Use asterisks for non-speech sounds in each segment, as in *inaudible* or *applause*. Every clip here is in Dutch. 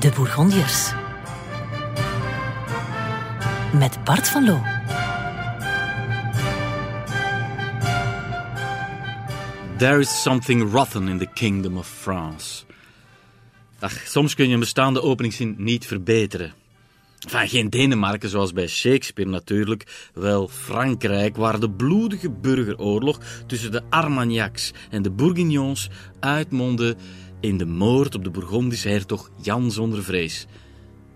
De Bourgondiërs. Met Bart van Loo. There is something rotten in the kingdom of France. Ach, soms kun je een bestaande openingszin niet verbeteren. Enfin, geen Denemarken zoals bij Shakespeare natuurlijk, wel Frankrijk, waar de bloedige burgeroorlog tussen de Armagnacs en de Bourguignons uitmondde in de moord op de Bourgondische hertog Jan zonder vrees.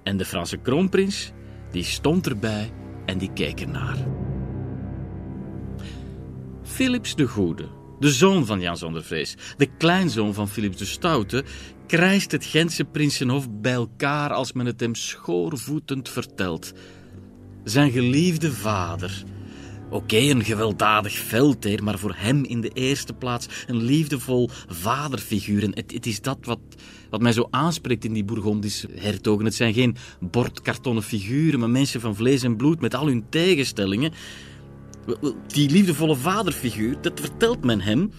En de Franse kroonprins, die stond erbij en die keek ernaar. Philips de Goede, de zoon van Jan zonder vrees, de kleinzoon van Philips de Stoute, krijst het Gentse prinsenhof bij elkaar als men het hem schoorvoetend vertelt. Zijn geliefde vader. Oké, een gewelddadig veldheer, maar voor hem in de eerste plaats een liefdevol vaderfiguur. En het, het is dat wat, wat mij zo aanspreekt in die Bourgondische hertogen. Het zijn geen bordkartonnen figuren, maar mensen van vlees en bloed met al hun tegenstellingen. Die liefdevolle vaderfiguur, dat vertelt men hem,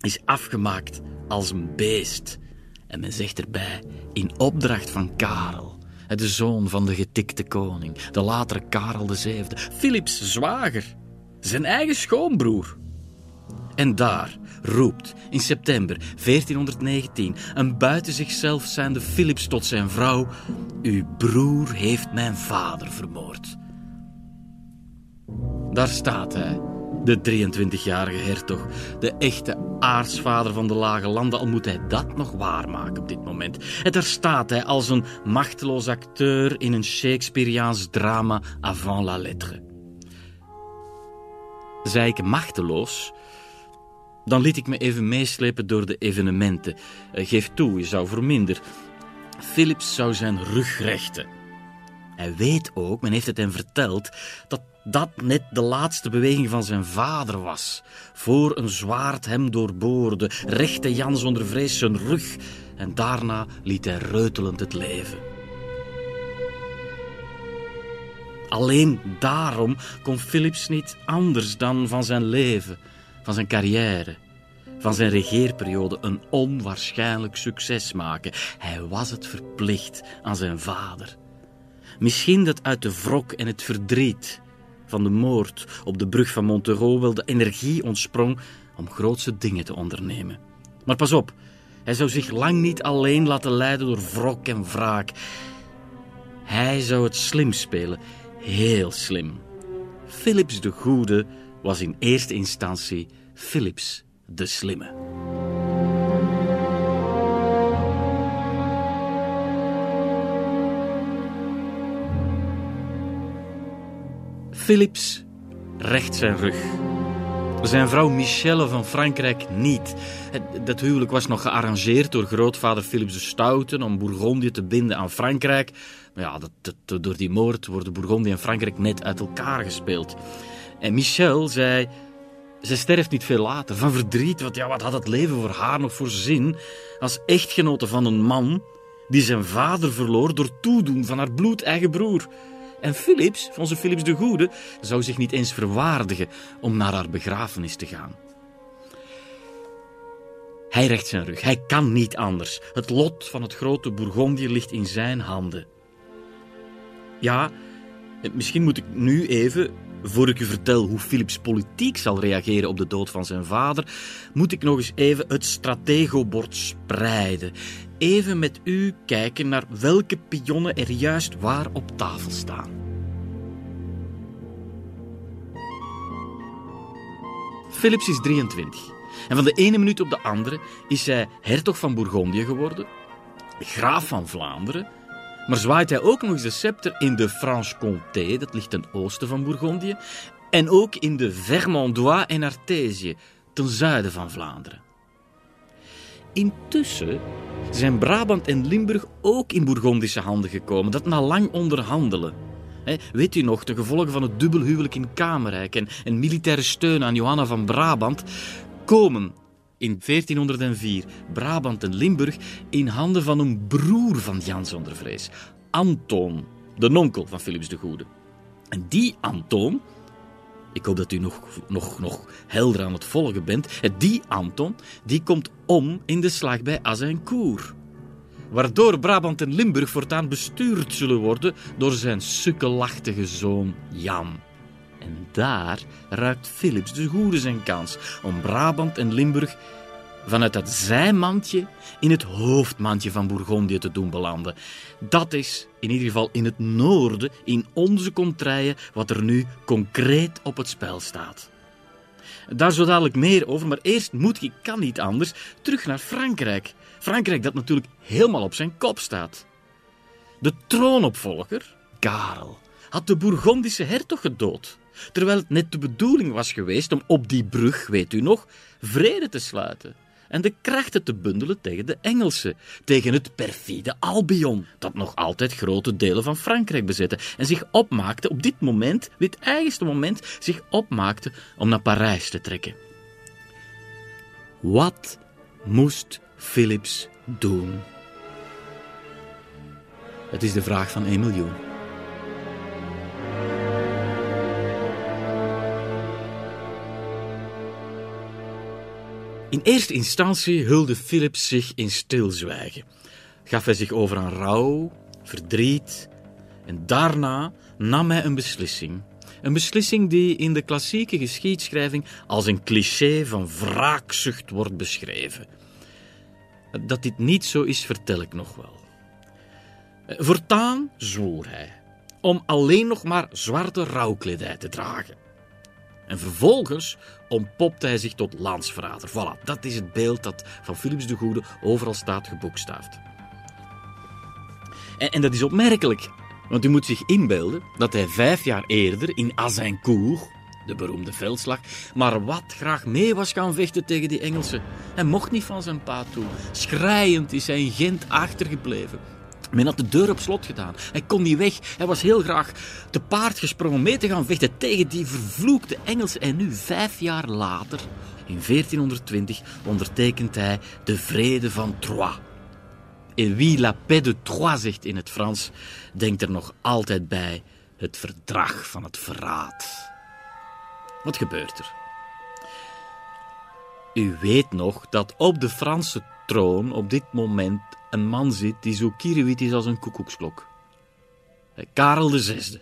is afgemaakt als een beest. En men zegt erbij, in opdracht van Karel, de zoon van de getikte koning, de latere Karel VII, Philips zwager, zijn eigen schoonbroer. En daar roept in september 1419 een buiten zichzelf zijnde Philips tot zijn vrouw: Uw broer heeft mijn vader vermoord. Daar staat hij, de 23-jarige hertog, de echte aartsvader van de lage landen, al moet hij dat nog waarmaken op dit moment. En daar staat hij als een machteloos acteur in een Shakespeareaans drama avant la lettre. Zei ik machteloos, dan liet ik me even meeslepen door de evenementen. Geef toe, je zou voor minder. Philips zou zijn rug rechten. Hij weet ook, men heeft het hem verteld, dat dat net de laatste beweging van zijn vader was. Voor een zwaard hem doorboorde, rechte Jan zonder vrees zijn rug en daarna liet hij reutelend het leven. Alleen daarom kon Philips niet anders dan van zijn leven, van zijn carrière, van zijn regeerperiode een onwaarschijnlijk succes maken. Hij was het verplicht aan zijn vader. Misschien dat uit de wrok en het verdriet van de moord op de brug van Montereau wel de energie ontsprong om grootse dingen te ondernemen. Maar pas op, hij zou zich lang niet alleen laten leiden door wrok en wraak. Hij zou het slim spelen, heel slim. Philips de Goede was in eerste instantie Philips de Slimme. Philips recht zijn rug. Zijn vrouw Michelle van Frankrijk niet. Dat huwelijk was nog gearrangeerd door grootvader Philips de Stoute om Bourgondië te binden aan Frankrijk. Maar ja, dat, door die moord worden Bourgondië en Frankrijk net uit elkaar gespeeld. En Michel zei, ze sterft niet veel later, van verdriet. Want ja, wat had het leven voor haar nog voor zin als echtgenote van een man die zijn vader verloor door toedoen van haar bloedeigen broer. En Philips, onze Philips de Goede, zou zich niet eens verwaardigen om naar haar begrafenis te gaan. Hij recht zijn rug, hij kan niet anders. Het lot van het grote Bourgondië ligt in zijn handen. Ja, misschien moet ik nu even, voor ik u vertel hoe Philips politiek zal reageren op de dood van zijn vader, moet ik nog eens even het strategobord spreiden even met u kijken naar welke pionnen er juist waar op tafel staan. Philips is 23 en van de ene minuut op de andere is hij hertog van Bourgondië geworden, graaf van Vlaanderen, maar zwaait hij ook nog eens de scepter in de Franche-Comté, dat ligt ten oosten van Bourgondië, en ook in de Vermandois en Artesië, ten zuiden van Vlaanderen. Intussen zijn Brabant en Limburg ook in Bourgondische handen gekomen, dat na lang onderhandelen. weet u nog, de gevolgen van het dubbelhuwelijk in Kamerijk en, en militaire steun aan Johanna van Brabant komen in 1404 Brabant en Limburg in handen van een broer van Jan zonder vrees, Anton, de nonkel van Philips de Goede. En die Anton, ik hoop dat u nog, nog, nog helder aan het volgen bent. Die Anton die komt om in de slag bij Azincourt. waardoor Brabant en Limburg voortaan bestuurd zullen worden door zijn sukkelachtige zoon Jan. En daar ruikt Philips de Goede zijn kans om Brabant en Limburg vanuit dat zijmandje in het hoofdmandje van Bourgondië te doen belanden. Dat is in ieder geval in het noorden, in onze contraien, wat er nu concreet op het spel staat. Daar zo dadelijk meer over, maar eerst moet ik, kan niet anders, terug naar Frankrijk. Frankrijk dat natuurlijk helemaal op zijn kop staat. De troonopvolger, Karel, had de Bourgondische hertog gedood. Terwijl het net de bedoeling was geweest om op die brug, weet u nog, vrede te sluiten en de krachten te bundelen tegen de Engelsen, tegen het perfide Albion, dat nog altijd grote delen van Frankrijk bezette en zich opmaakte op dit moment, dit eigenste moment, zich opmaakte om naar Parijs te trekken. Wat moest Philips doen? Het is de vraag van 1 miljoen. In eerste instantie hulde Philips zich in stilzwijgen. Gaf hij zich over aan rouw, verdriet en daarna nam hij een beslissing. Een beslissing die in de klassieke geschiedschrijving als een cliché van wraakzucht wordt beschreven. Dat dit niet zo is, vertel ik nog wel. Voortaan zwoer hij om alleen nog maar zwarte rouwkledij te dragen. En vervolgens ontpopte hij zich tot landsverrader. Voilà, dat is het beeld dat van Philips de Goede overal staat geboekstaafd. En, en dat is opmerkelijk, want u moet zich inbeelden dat hij vijf jaar eerder in Azincourt, de beroemde veldslag, maar wat graag mee was gaan vechten tegen die Engelsen. Hij mocht niet van zijn pa toe. Schrijend is hij in Gent achtergebleven. Men had de deur op slot gedaan. Hij kon niet weg. Hij was heel graag te paard gesprongen mee te gaan vechten tegen die vervloekte Engelsen. En nu, vijf jaar later, in 1420, ondertekent hij de Vrede van Troyes. En wie la paix de Troyes zegt in het Frans, denkt er nog altijd bij het verdrag van het verraad. Wat gebeurt er? U weet nog dat op de Franse troon op dit moment een man zit die zo kierenwit is als een koekoeksklok. Karel VI,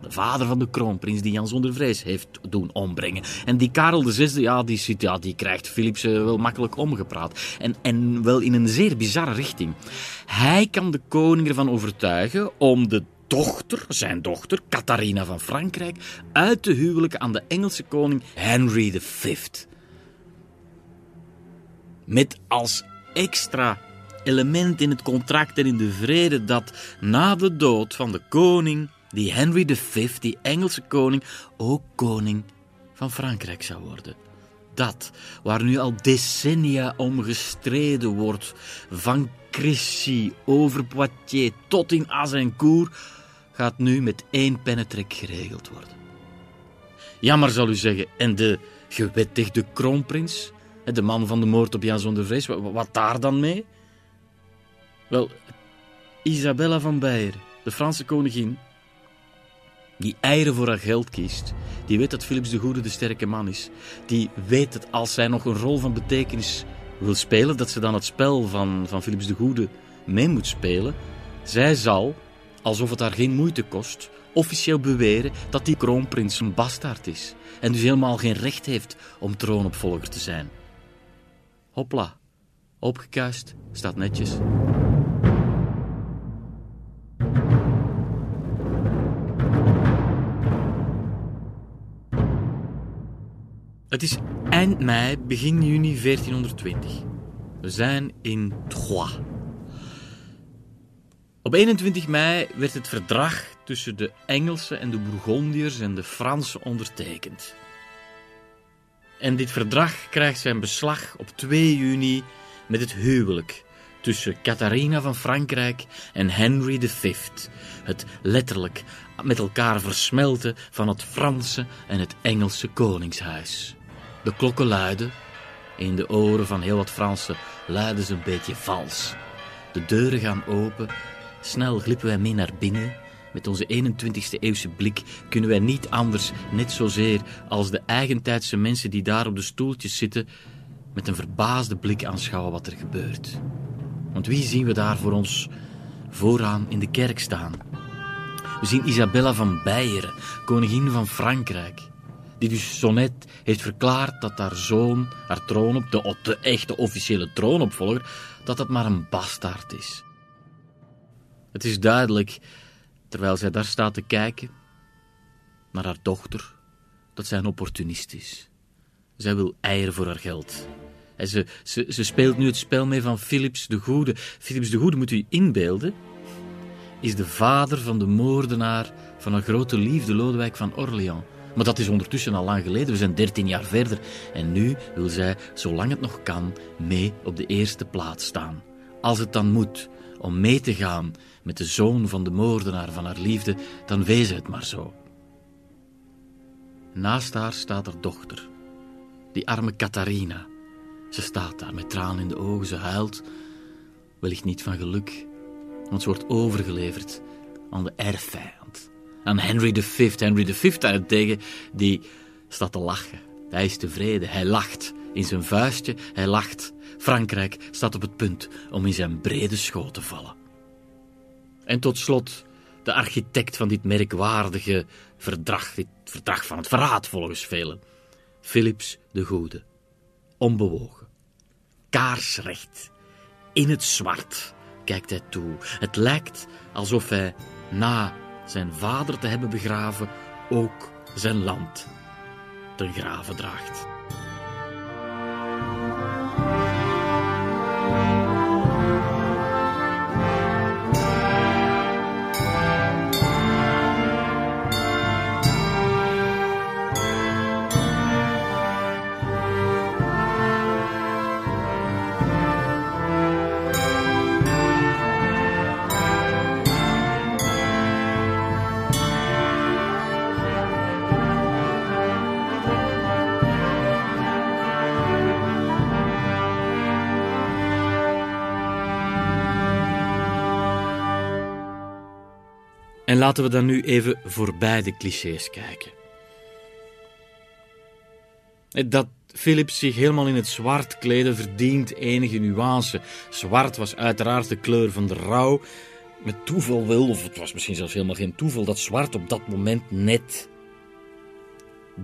de vader van de kroonprins die Jan zonder vrees heeft doen ombrengen. En die Karel VI, ja, die, zit, ja, die krijgt Philips eh, wel makkelijk omgepraat. En, en wel in een zeer bizarre richting. Hij kan de koning ervan overtuigen om de dochter, zijn dochter, Catharina van Frankrijk, uit te huwelijken aan de Engelse koning Henry V. Met als extra element in het contract en in de vrede dat na de dood van de koning, die Henry V, die Engelse koning, ook koning van Frankrijk zou worden. Dat, waar nu al decennia om gestreden wordt, van Crissy over Poitiers tot in Azincourt, gaat nu met één pennetrek geregeld worden. Jammer zal u zeggen, en de gewettigde kroonprins, de man van de moord op Jan zonder vrees, wat daar dan mee? Wel, Isabella van Beieren, de Franse koningin, die eieren voor haar geld kiest, die weet dat Philips de Goede de sterke man is, die weet dat als zij nog een rol van betekenis wil spelen, dat ze dan het spel van, van Philips de Goede mee moet spelen, zij zal, alsof het haar geen moeite kost, officieel beweren dat die kroonprins een bastaard is en dus helemaal geen recht heeft om troonopvolger te zijn. Hopla, opgekuist, staat netjes. Het is eind mei, begin juni 1420. We zijn in Troyes. Op 21 mei werd het verdrag tussen de Engelsen en de Bourgondiërs en de Fransen ondertekend. En dit verdrag krijgt zijn beslag op 2 juni met het huwelijk tussen Catharina van Frankrijk en Henry V. Het letterlijk met elkaar versmelten van het Franse en het Engelse koningshuis. De klokken luiden. In de oren van heel wat Fransen luiden ze een beetje vals. De deuren gaan open. Snel glippen wij mee naar binnen. Met onze 21ste eeuwse blik kunnen wij niet anders, net zozeer als de eigentijdse mensen die daar op de stoeltjes zitten, met een verbaasde blik aanschouwen wat er gebeurt. Want wie zien we daar voor ons vooraan in de kerk staan? We zien Isabella van Beieren, koningin van Frankrijk, die dus zo net heeft verklaard dat haar zoon, haar troon op de, de echte officiële troonopvolger, dat dat maar een bastaard is. Het is duidelijk, terwijl zij daar staat te kijken, naar haar dochter, dat zij een opportunist is. Zij wil eieren voor haar geld. En ze, ze, ze speelt nu het spel mee van Philips de Goede. Philips de Goede, moet u inbeelden, is de vader van de moordenaar van een grote liefde, Lodewijk van Orléans. Maar dat is ondertussen al lang geleden, we zijn dertien jaar verder. En nu wil zij, zolang het nog kan, mee op de eerste plaats staan. Als het dan moet, om mee te gaan met de zoon van de moordenaar van haar liefde, dan wees het maar zo. Naast haar staat haar dochter, die arme Catharina. Ze staat daar met tranen in de ogen, ze huilt, wellicht niet van geluk, want ze wordt overgeleverd aan de erfvijand. Aan Henry V. Henry V daarentegen, die staat te lachen. Hij is tevreden, hij lacht in zijn vuistje, hij lacht. Frankrijk staat op het punt om in zijn brede schoot te vallen. En tot slot de architect van dit merkwaardige verdrag, dit verdrag van het verraad volgens velen. Philips de Goede. Onbewogen. Kaarsrecht. In het zwart kijkt hij toe. Het lijkt alsof hij na zijn vader te hebben begraven ook zijn land ten graven draagt. Laten we dan nu even voorbij de clichés kijken. Dat Philips zich helemaal in het zwart kleden verdient enige nuance. Zwart was uiteraard de kleur van de rouw. Met toeval wil, of het was misschien zelfs helemaal geen toeval, dat zwart op dat moment net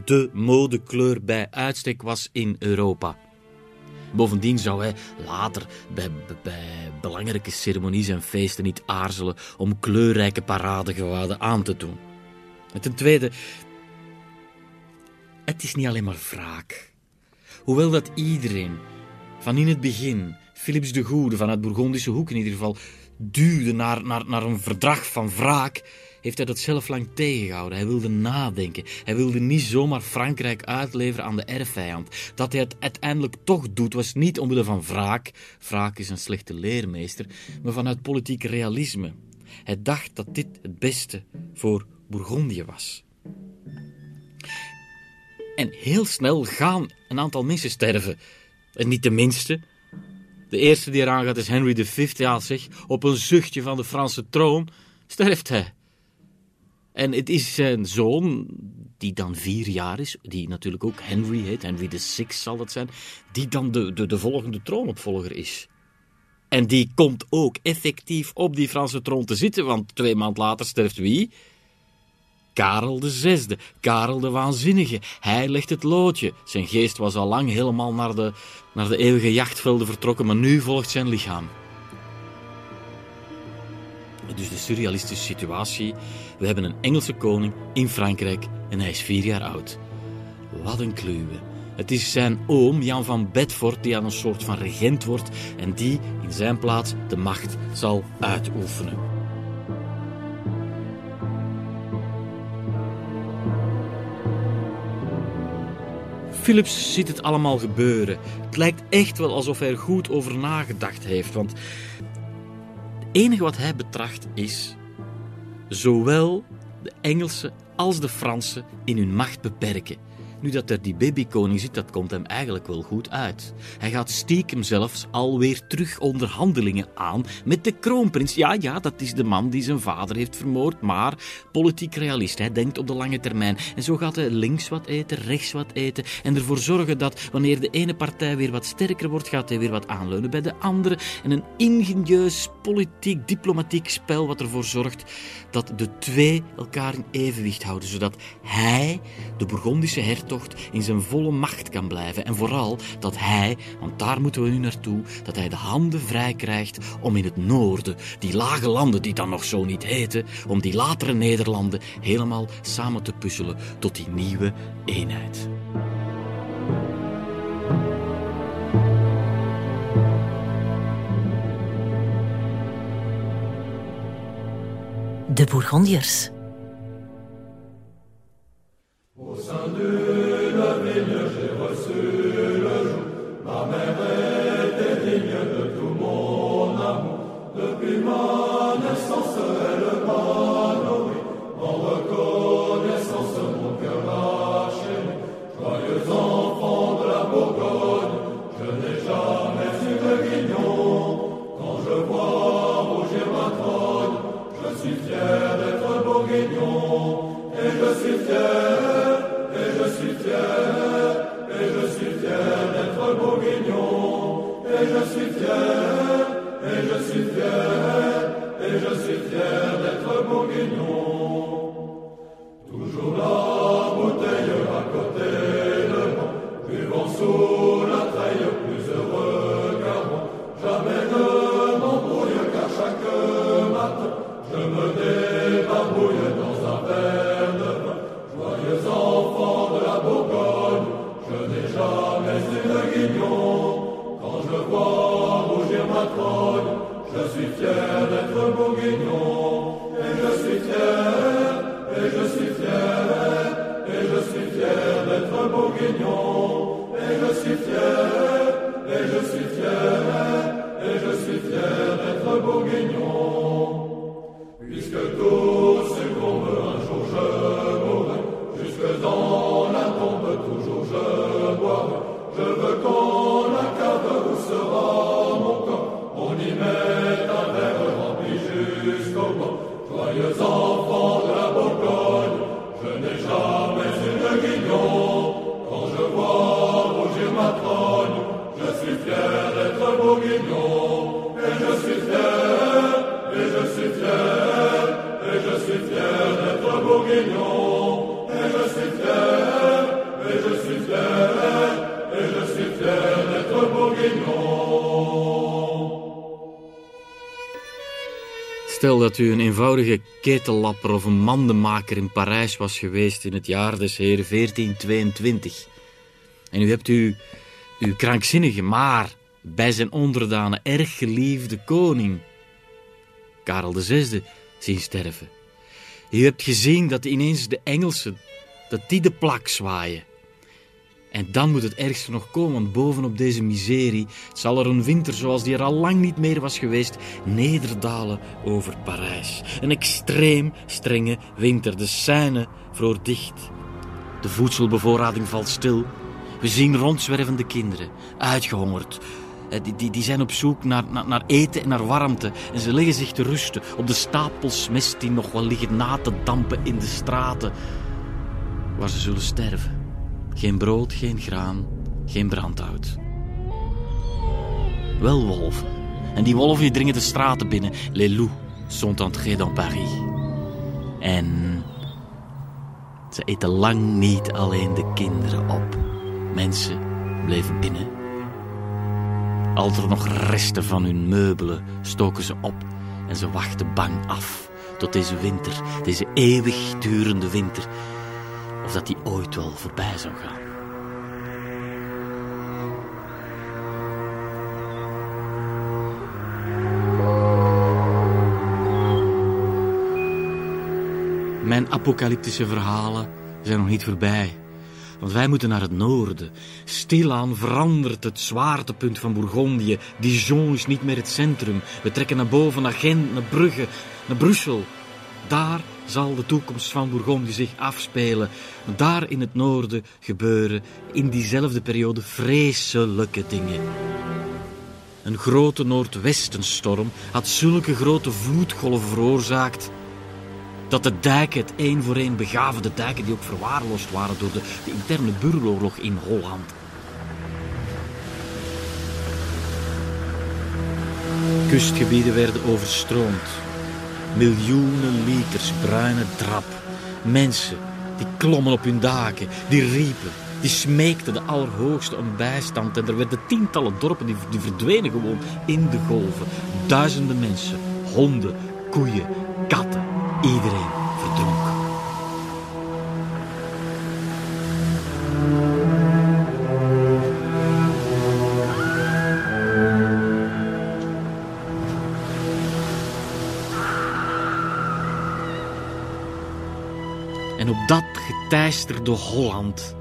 de modekleur bij uitstek was in Europa. Bovendien zou hij later bij, belangrijke ceremonies en feesten niet aarzelen om kleurrijke paradegewaden aan te doen. En ten tweede, het is niet alleen maar wraak. Hoewel dat iedereen van in het begin, Philips de Goede vanuit Bourgondische hoek in ieder geval, duwde naar, naar, naar een verdrag van wraak, heeft hij dat zelf lang tegengehouden. Hij wilde nadenken. Hij wilde niet zomaar Frankrijk uitleveren aan de erfvijand. Dat hij het uiteindelijk toch doet, was niet omwille van wraak. Wraak is een slechte leermeester, maar vanuit politiek realisme. Hij dacht dat dit het beste voor Bourgondië was. En heel snel gaan een aantal mensen sterven. En niet de minste. De eerste die eraan gaat is Henry V. Ja, zeg, op een zuchtje van de Franse troon sterft hij. En het is zijn zoon, die dan vier jaar is, die natuurlijk ook Henry heet, Henry VI zal het zijn, die dan de, de, de volgende troonopvolger is. En die komt ook effectief op die Franse troon te zitten, want twee maanden later sterft wie? Karel de Zesde, Karel de Waanzinnige. Hij legt het loodje. Zijn geest was al lang helemaal naar de, naar de eeuwige jachtvelden vertrokken, maar nu volgt zijn lichaam. Dus de surrealistische situatie. We hebben een Engelse koning in Frankrijk en hij is vier jaar oud. Wat een kluwe. Het is zijn oom, Jan van Bedford, die aan een soort van regent wordt en die in zijn plaats de macht zal uitoefenen. Philips ziet het allemaal gebeuren. Het lijkt echt wel alsof hij er goed over nagedacht heeft, want enige wat hij betracht is zowel de Engelsen als de Fransen in hun macht beperken. Nu dat er die babykoning zit, dat komt hem eigenlijk wel goed uit. Hij gaat stiekem zelfs alweer terug onderhandelingen aan met de kroonprins. Ja, ja, dat is de man die zijn vader heeft vermoord, maar politiek realist. Hij denkt op de lange termijn. En zo gaat hij links wat eten, rechts wat eten en ervoor zorgen dat wanneer de ene partij weer wat sterker wordt, gaat hij weer wat aanleunen bij de andere. En een ingenieus politiek, diplomatiek spel wat ervoor zorgt dat de twee elkaar in evenwicht houden, zodat hij, de Bourgondische in zijn volle macht kan blijven. En vooral dat hij, want daar moeten we nu naartoe, dat hij de handen vrij krijgt om in het noorden, die lage landen die dan nog zo niet heten, om die latere Nederlanden helemaal samen te puzzelen tot die nieuwe eenheid. De Bourgondiërs. fier d'être bourguignon, et je suis fier, et je suis fier, et je suis fier d'être bourguignon, et je suis fier, et je suis fier, et je suis fier d'être bourguignon. Puisque Stel dat u een eenvoudige ketellapper of een mandenmaker in Parijs was geweest in het jaar des Heer 1422. En u hebt u, uw krankzinnige, maar bij zijn onderdanen erg geliefde koning, Karel VI, zien sterven. U hebt gezien dat ineens de Engelsen, dat die de plak zwaaien. En dan moet het ergste nog komen, want bovenop deze miserie zal er een winter zoals die er al lang niet meer was geweest, nederdalen over Parijs. Een extreem strenge winter. De Seine vroor dicht. De voedselbevoorrading valt stil. We zien rondzwervende kinderen, uitgehongerd. Eh, die, die, die zijn op zoek naar, naar, naar eten en naar warmte. En ze leggen zich te rusten op de stapels mest die nog wel liggen na te dampen in de straten. Waar ze zullen sterven. Geen brood, geen graan, geen brandhout. Wel wolven. En die wolven die dringen de straten binnen. Les loups sont entrés dans Paris. En ze eten lang niet alleen de kinderen op. Mensen bleven binnen. Al er nog resten van hun meubelen stoken ze op en ze wachten bang af tot deze winter, deze eeuwig durende winter, of dat die ooit wel voorbij zou gaan. Mijn apocalyptische verhalen zijn nog niet voorbij. Want wij moeten naar het noorden. Stilaan verandert het zwaartepunt van Bourgondië. Dijon is niet meer het centrum. We trekken naar boven, naar Gent, naar Brugge, naar Brussel. Daar zal de toekomst van Bourgondië zich afspelen. Daar in het noorden gebeuren in diezelfde periode vreselijke dingen. Een grote noordwestenstorm had zulke grote vloedgolven veroorzaakt dat de dijken het één voor één begaven, de dijken die ook verwaarloosd waren door de, interne burgeroorlog in Holland. Kustgebieden werden overstroomd. Miljoenen liters bruine drap. Mensen die klommen op hun daken, die riepen, die smeekten de Allerhoogste om bijstand. En er werden tientallen dorpen die, die verdwenen gewoon in de golven. Duizenden mensen, honden, koeien, katten, iedereen verdronk. En op dat geteisterde Holland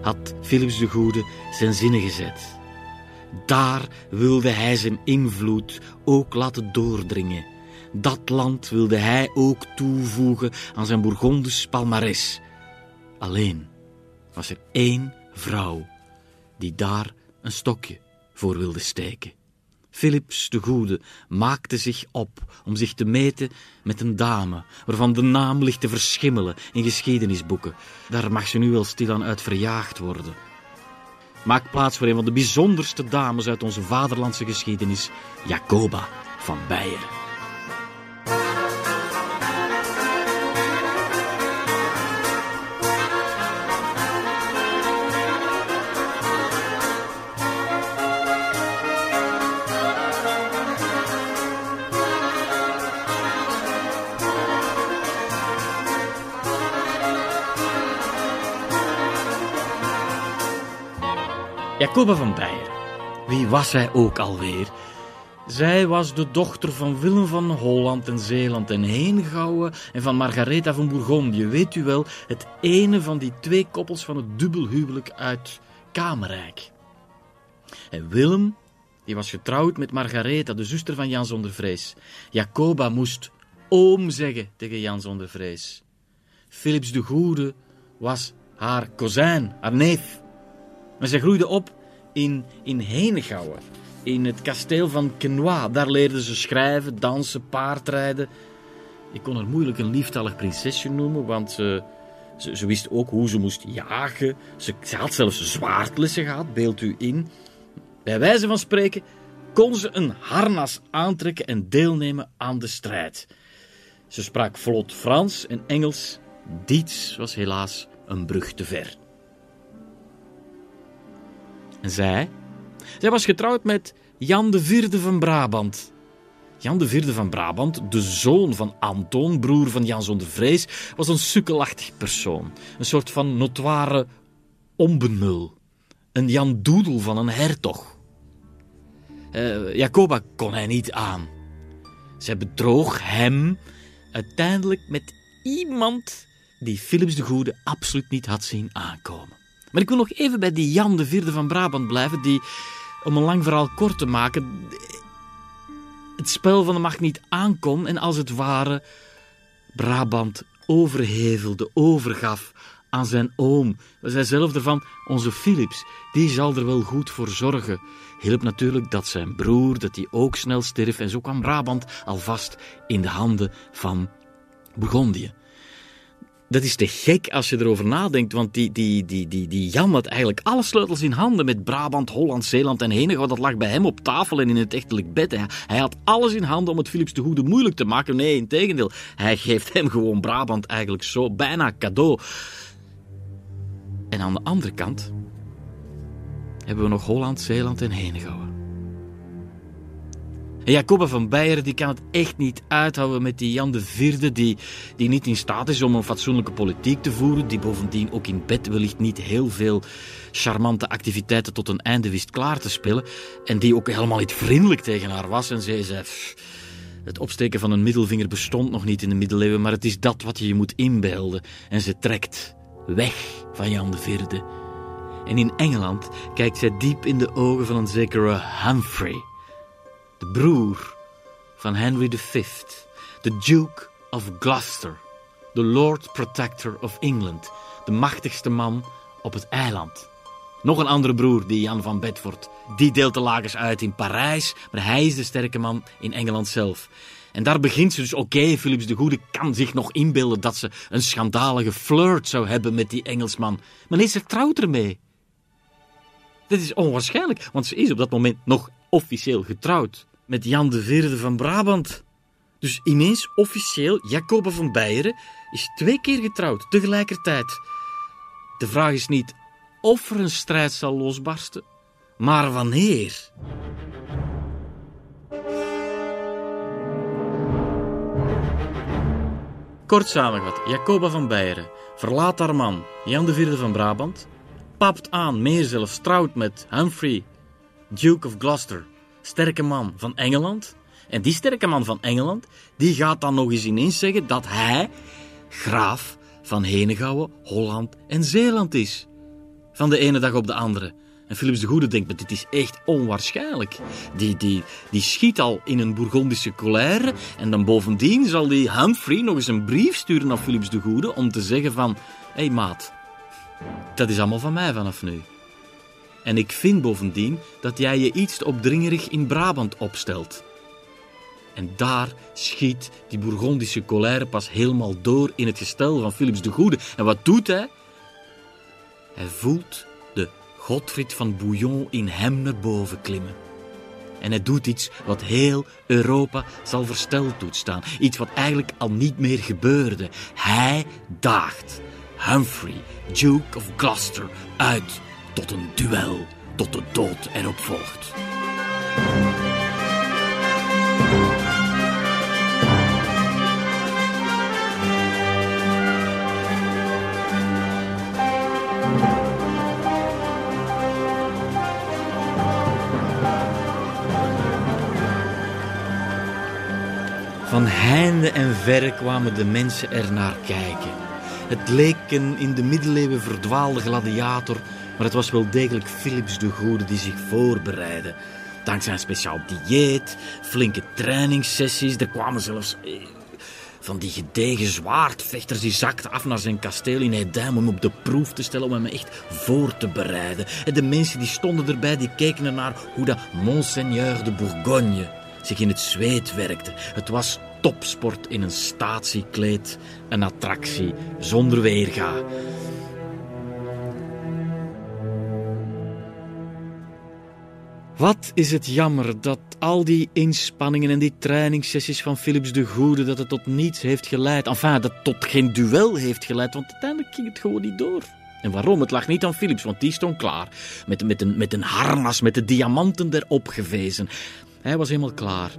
had Philips de Goede zijn zinnen gezet. Daar wilde hij zijn invloed ook laten doordringen. Dat land wilde hij ook toevoegen aan zijn Bourgondisch palmares. Alleen was er één vrouw die daar een stokje voor wilde steken. Philips de Goede maakte zich op om zich te meten met een dame, waarvan de naam ligt te verschimmelen in geschiedenisboeken. Daar mag ze nu wel stilaan uit verjaagd worden. Maak plaats voor een van de bijzonderste dames uit onze vaderlandse geschiedenis, Jacoba van Beieren. Jacoba van Beieren. Wie was zij ook alweer? Zij was de dochter van Willem van Holland en Zeeland en Heengouwen en van Margaretha van Bourgondië. Weet u wel, het ene van die twee koppels van het dubbelhuwelijk uit Kamerijk. En Willem, die was getrouwd met Margaretha, de zuster van Jan zonder vrees. Jacoba moest oom zeggen tegen Jan zonder vrees. Philips de Goede was haar kozijn, haar neef. En zij groeide op in, in Henegouwen, in het kasteel van Quenois. Daar leerde ze schrijven, dansen, paardrijden. Ik kon haar moeilijk een lieftallig prinsesje noemen, want ze, ze, ze wist ook hoe ze moest jagen. Ze, ze had zelfs zwaardlessen gehad, beeld u in. Bij wijze van spreken kon ze een harnas aantrekken en deelnemen aan de strijd. Ze sprak vlot Frans en Engels. Diets was helaas een brug te ver. En zij? Zij was getrouwd met Jan de Vierde van Brabant. Jan de Vierde van Brabant, de zoon van Anton, broer van Jan zonder vrees, was een sukkelachtig persoon. Een soort van notoire onbenul. Een Jan Doedel van een hertog. Uh, Jacoba kon hij niet aan. Zij bedroog hem uiteindelijk met iemand die Philips de Goede absoluut niet had zien aankomen. Maar ik wil nog even bij die Jan de Vierde van Brabant blijven, die, om een lang verhaal kort te maken, het spel van de macht niet aankon en als het ware Brabant overhevelde, overgaf aan zijn oom. We zijn zelf ervan, onze Philips, die zal er wel goed voor zorgen. Hielp natuurlijk dat zijn broer, dat hij ook snel stierf en zo kwam Brabant alvast in de handen van Bourgondië. Dat is te gek als je erover nadenkt, want die, die, die, die, die Jan had eigenlijk alle sleutels in handen met Brabant, Holland, Zeeland en Henegouwen. Dat lag bij hem op tafel en in het echtelijk bed. Hij had alles in handen om het Philips de Goede moeilijk te maken. Nee, in tegendeel. Hij geeft hem gewoon Brabant eigenlijk zo bijna cadeau. En aan de andere kant hebben we nog Holland, Zeeland en Henegouwen. En van Beieren die kan het echt niet uithouden met die Jan de Vierde, die, die niet in staat is om een fatsoenlijke politiek te voeren, die bovendien ook in bed wellicht niet heel veel charmante activiteiten tot een einde wist klaar te spelen, en die ook helemaal niet vriendelijk tegen haar was. En zij zei, het opsteken van een middelvinger bestond nog niet in de middeleeuwen, maar het is dat wat je je moet inbeelden. En ze trekt weg van Jan de Vierde. En in Engeland kijkt zij diep in de ogen van een zekere Humphrey de broer van Henry V, de Duke of Gloucester. de Lord Protector of England, de machtigste man op het eiland. Nog een andere broer, die Jan van Bedford. Die deelt de lagers uit in Parijs, maar hij is de sterke man in Engeland zelf. En daar begint ze dus, oké, Philips de Goede kan zich nog inbeelden dat ze een schandalige flirt zou hebben met die Engelsman. Maar nee, ze trouwt ermee. Dit is onwaarschijnlijk, want ze is op dat moment nog officieel getrouwd met Jan de Vierde van Brabant. Dus ineens officieel, Jacoba van Beieren is twee keer getrouwd tegelijkertijd. De vraag is niet of er een strijd zal losbarsten, maar wanneer. Kort samengevat, Jacoba van Beieren verlaat haar man Jan de Vierde van Brabant, papt aan, meer zelfs trouwt met Humphrey, Duke of Gloucester, sterke man van Engeland. En die sterke man van Engeland, die gaat dan nog eens ineens zeggen dat hij graaf van Henegouwen, Holland en Zeeland is. Van de ene dag op de andere. En Philips de Goede denkt, maar dit is echt onwaarschijnlijk. Die, die, die schiet al in een Bourgondische colère en dan bovendien zal die Humphrey nog eens een brief sturen naar Philips de Goede om te zeggen van, hé hey maat, dat is allemaal van mij vanaf nu. En ik vind bovendien dat jij je iets te opdringerig in Brabant opstelt. En daar schiet die Bourgondische colère pas helemaal door in het gestel van Philips de Goede. En wat doet hij? Hij voelt de Godfried van Bouillon in hem naar boven klimmen. En hij doet iets wat heel Europa zal versteld toestaan. Iets wat eigenlijk al niet meer gebeurde. Hij daagt Humphrey, Duke of Gloucester, uit tot een duel, tot de dood erop volgt. Van heinde en verre kwamen de mensen er naar kijken. Het leek een in de middeleeuwen verdwaalde gladiator, maar het was wel degelijk Philips de Goede die zich voorbereidde. Dankzij een speciaal dieet, flinke trainingssessies, er kwamen zelfs eh, van die gedegen zwaardvechters die zakten af naar zijn kasteel in Edam om hem op de proef te stellen, om hem echt voor te bereiden. En de mensen die stonden erbij, die keken ernaar hoe dat Monseigneur de Bourgogne zich in het zweet werkte. Het was topsport in een statiekleed, een attractie zonder weerga. Wat is het jammer dat al die inspanningen en die trainingssessies van Philips de Goede, dat het tot niets heeft geleid. Enfin, dat tot geen duel heeft geleid, want uiteindelijk ging het gewoon niet door. En waarom? Het lag niet aan Philips, want die stond klaar. Met, met, een, met een harnas, met de diamanten erop gewezen. Hij was helemaal klaar.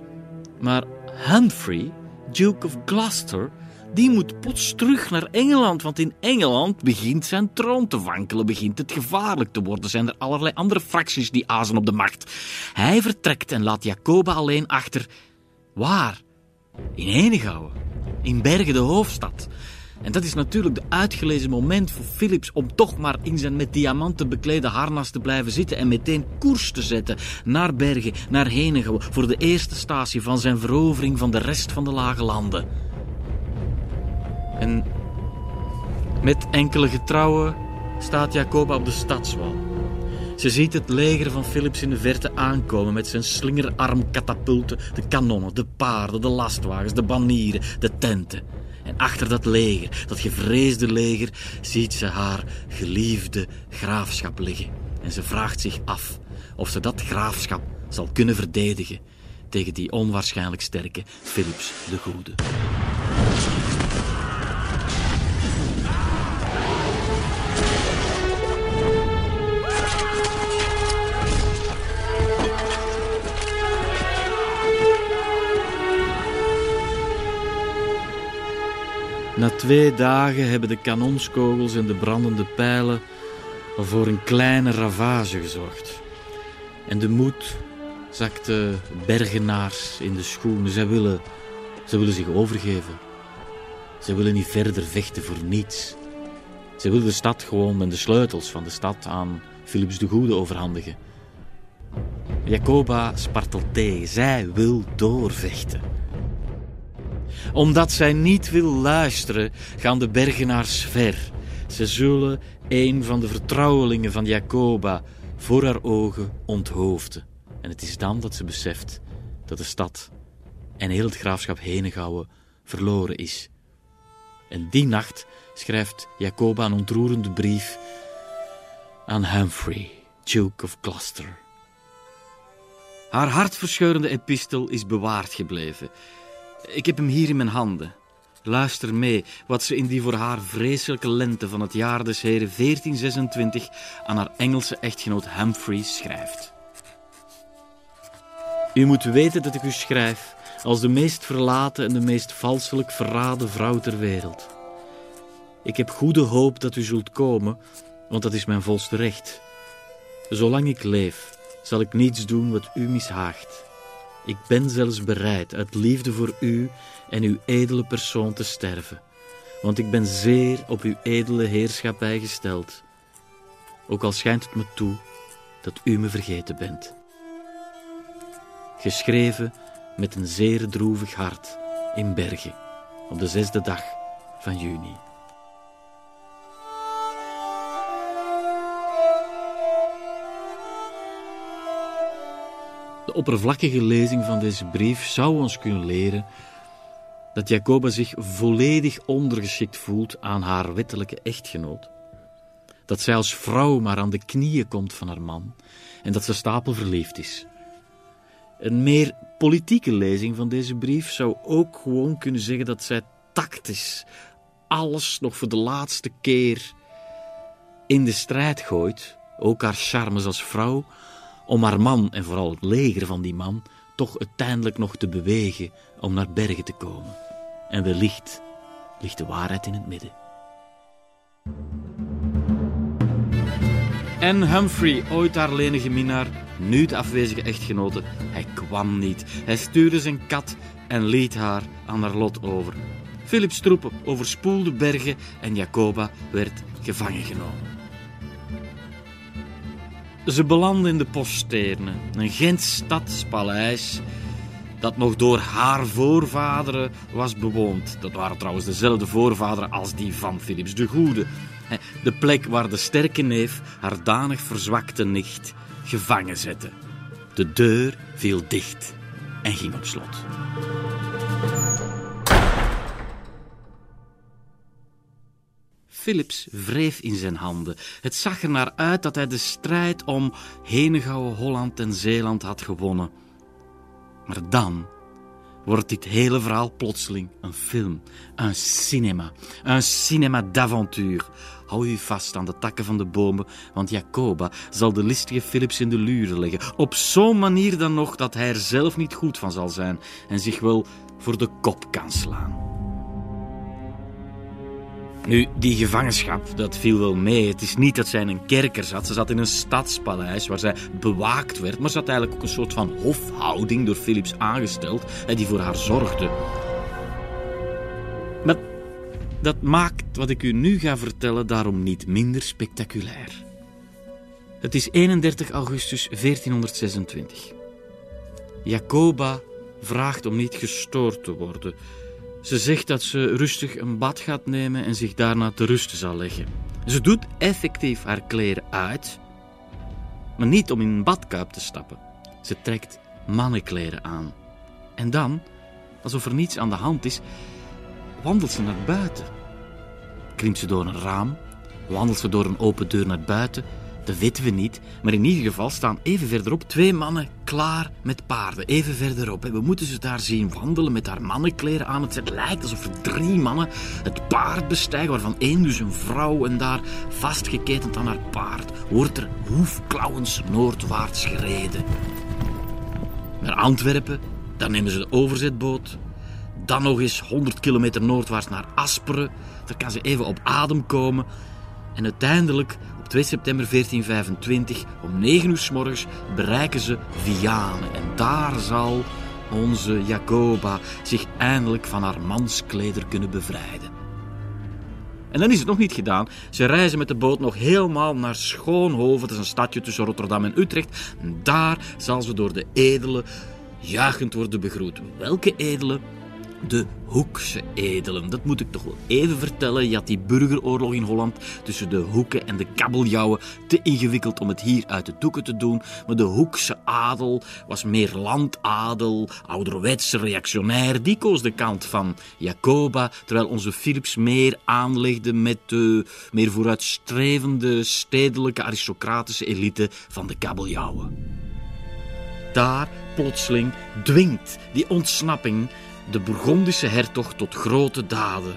Maar Humphrey, Duke of Gloucester, die moet plots terug naar Engeland. Want in Engeland begint zijn troon te wankelen, begint het gevaarlijk te worden. Zijn er allerlei andere fracties die azen op de macht. Hij vertrekt en laat Jacoba alleen achter. Waar? In Henegouwen. In Bergen, de hoofdstad. En dat is natuurlijk de uitgelezen moment voor Philips om toch maar in zijn met diamanten beklede harnas te blijven zitten en meteen koers te zetten naar Bergen, naar Henegouwen, voor de eerste statie van zijn verovering van de rest van de lage landen. En met enkele getrouwen staat Jacoba op de stadswal. Ze ziet het leger van Philips in de verte aankomen met zijn slingerarmkatapulten, de kanonnen, de paarden, de lastwagens, de banieren, de tenten. En achter dat leger, dat gevreesde leger, ziet ze haar geliefde graafschap liggen. En ze vraagt zich af of ze dat graafschap zal kunnen verdedigen tegen die onwaarschijnlijk sterke Philips de Goede. Na twee dagen hebben de kanonskogels en de brandende pijlen voor een kleine ravage gezorgd. En de moed zakte bergenaars in de schoenen. Zij willen, zij willen zich overgeven. Ze willen niet verder vechten voor niets. Ze willen de stad gewoon en de sleutels van de stad aan Philips de Goede overhandigen. Jacoba spartelt tegen. Zij wil doorvechten. Omdat zij niet wil luisteren, gaan de bergenaars ver. Ze zullen een van de vertrouwelingen van Jacoba voor haar ogen onthoofden. En het is dan dat ze beseft dat de stad en heel het graafschap Henegouwen verloren is. En die nacht schrijft Jacoba een ontroerende brief aan Humphrey, Duke of Gloucester. Haar hartverscheurende epistel is bewaard gebleven. Ik heb hem hier in mijn handen. Luister mee wat ze in die voor haar vreselijke lente van het jaar des heren 1426 aan haar Engelse echtgenoot Humphrey schrijft. U moet weten dat ik u schrijf als de meest verlaten en de meest valselijk verraden vrouw ter wereld. Ik heb goede hoop dat u zult komen, want dat is mijn volste recht. Zolang ik leef, zal ik niets doen wat u mishaagt. Ik ben zelfs bereid uit liefde voor u en uw edele persoon te sterven, want ik ben zeer op uw edele heerschappij gesteld, ook al schijnt het me toe dat u me vergeten bent. Geschreven met een zeer droevig hart in Bergen op de zesde dag van juni. Oppervlakkige lezing van deze brief zou ons kunnen leren dat Jacoba zich volledig ondergeschikt voelt aan haar wettelijke echtgenoot. Dat zij als vrouw maar aan de knieën komt van haar man en dat ze stapelverliefd is. Een meer politieke lezing van deze brief zou ook gewoon kunnen zeggen dat zij tactisch alles nog voor de laatste keer in de strijd gooit, ook haar charmes als vrouw, om haar man en vooral het leger van die man toch uiteindelijk nog te bewegen om naar bergen te komen. En wellicht ligt de waarheid in het midden. En Humphrey, ooit haar lenige minnaar, nu de afwezige echtgenote, hij kwam niet. Hij stuurde zijn kat en liet haar aan haar lot over. Philips troepen overspoelde bergen en Jacoba werd gevangen genomen. Ze belanden in de Poststerne, een Gents stadspaleis dat nog door haar voorvaderen was bewoond. Dat waren trouwens dezelfde voorvaderen als die van Philips de Goede. De plek waar de sterke neef haar danig verzwakte nicht gevangen zette. De deur viel dicht en ging op slot. Philips wreef in zijn handen. Het zag er naar uit dat hij de strijd om Henegouwen, Holland en Zeeland had gewonnen. Maar dan wordt dit hele verhaal plotseling een film, een cinema, een cinema d'avontuur. Hou u vast aan de takken van de bomen, want Jacoba zal de listige Philips in de luren leggen. Op zo'n manier dan nog dat hij er zelf niet goed van zal zijn en zich wel voor de kop kan slaan. Nu, die gevangenschap, dat viel wel mee. Het is niet dat zij in een kerker zat. Ze zat in een stadspaleis waar zij bewaakt werd. Maar ze had eigenlijk ook een soort van hofhouding door Philips aangesteld. Die voor haar zorgde. Maar dat maakt wat ik u nu ga vertellen daarom niet minder spectaculair. Het is 31 augustus 1426. Jacoba vraagt om niet gestoord te worden. Ze zegt dat ze rustig een bad gaat nemen en zich daarna te rusten zal leggen. Ze doet effectief haar kleren uit, maar niet om in een badkuip te stappen. Ze trekt mannenkleren aan. En dan, alsof er niets aan de hand is, wandelt ze naar buiten. Klimt ze door een raam, wandelt ze door een open deur naar buiten dat weten we niet. Maar in ieder geval staan even verderop twee mannen klaar met paarden. Even verderop. We moeten ze daar zien wandelen met haar mannenkleren aan. Het lijkt alsof er drie mannen het paard bestijgen, waarvan één dus een vrouw. En daar vastgeketend aan haar paard wordt er hoefklauwens noordwaarts gereden. Naar Antwerpen, dan nemen ze de overzetboot. Dan nog eens 100 kilometer noordwaarts naar Asperen. Daar kan ze even op adem komen. En uiteindelijk 2 september 1425 om 9 uur s morgens bereiken ze Vianen. En daar zal onze Jacoba zich eindelijk van haar manskleder kunnen bevrijden. En dan is het nog niet gedaan. Ze reizen met de boot nog helemaal naar Schoonhoven. Dat is een stadje tussen Rotterdam en Utrecht. En daar zal ze door de edele juichend worden begroet. Welke edele? De Hoekse edelen. Dat moet ik toch wel even vertellen. Je had die burgeroorlog in Holland tussen de Hoeken en de kabeljauwen. Te ingewikkeld om het hier uit de doeken te doen. Maar de Hoekse adel was meer landadel, ouderwets, reactionair. Die koos de kant van Jacoba, terwijl onze Philips meer aanlegde met de meer vooruitstrevende stedelijke aristocratische elite van de kabeljauwen. Daar, plotseling, dwingt die ontsnapping de Bourgondische hertog tot grote daden.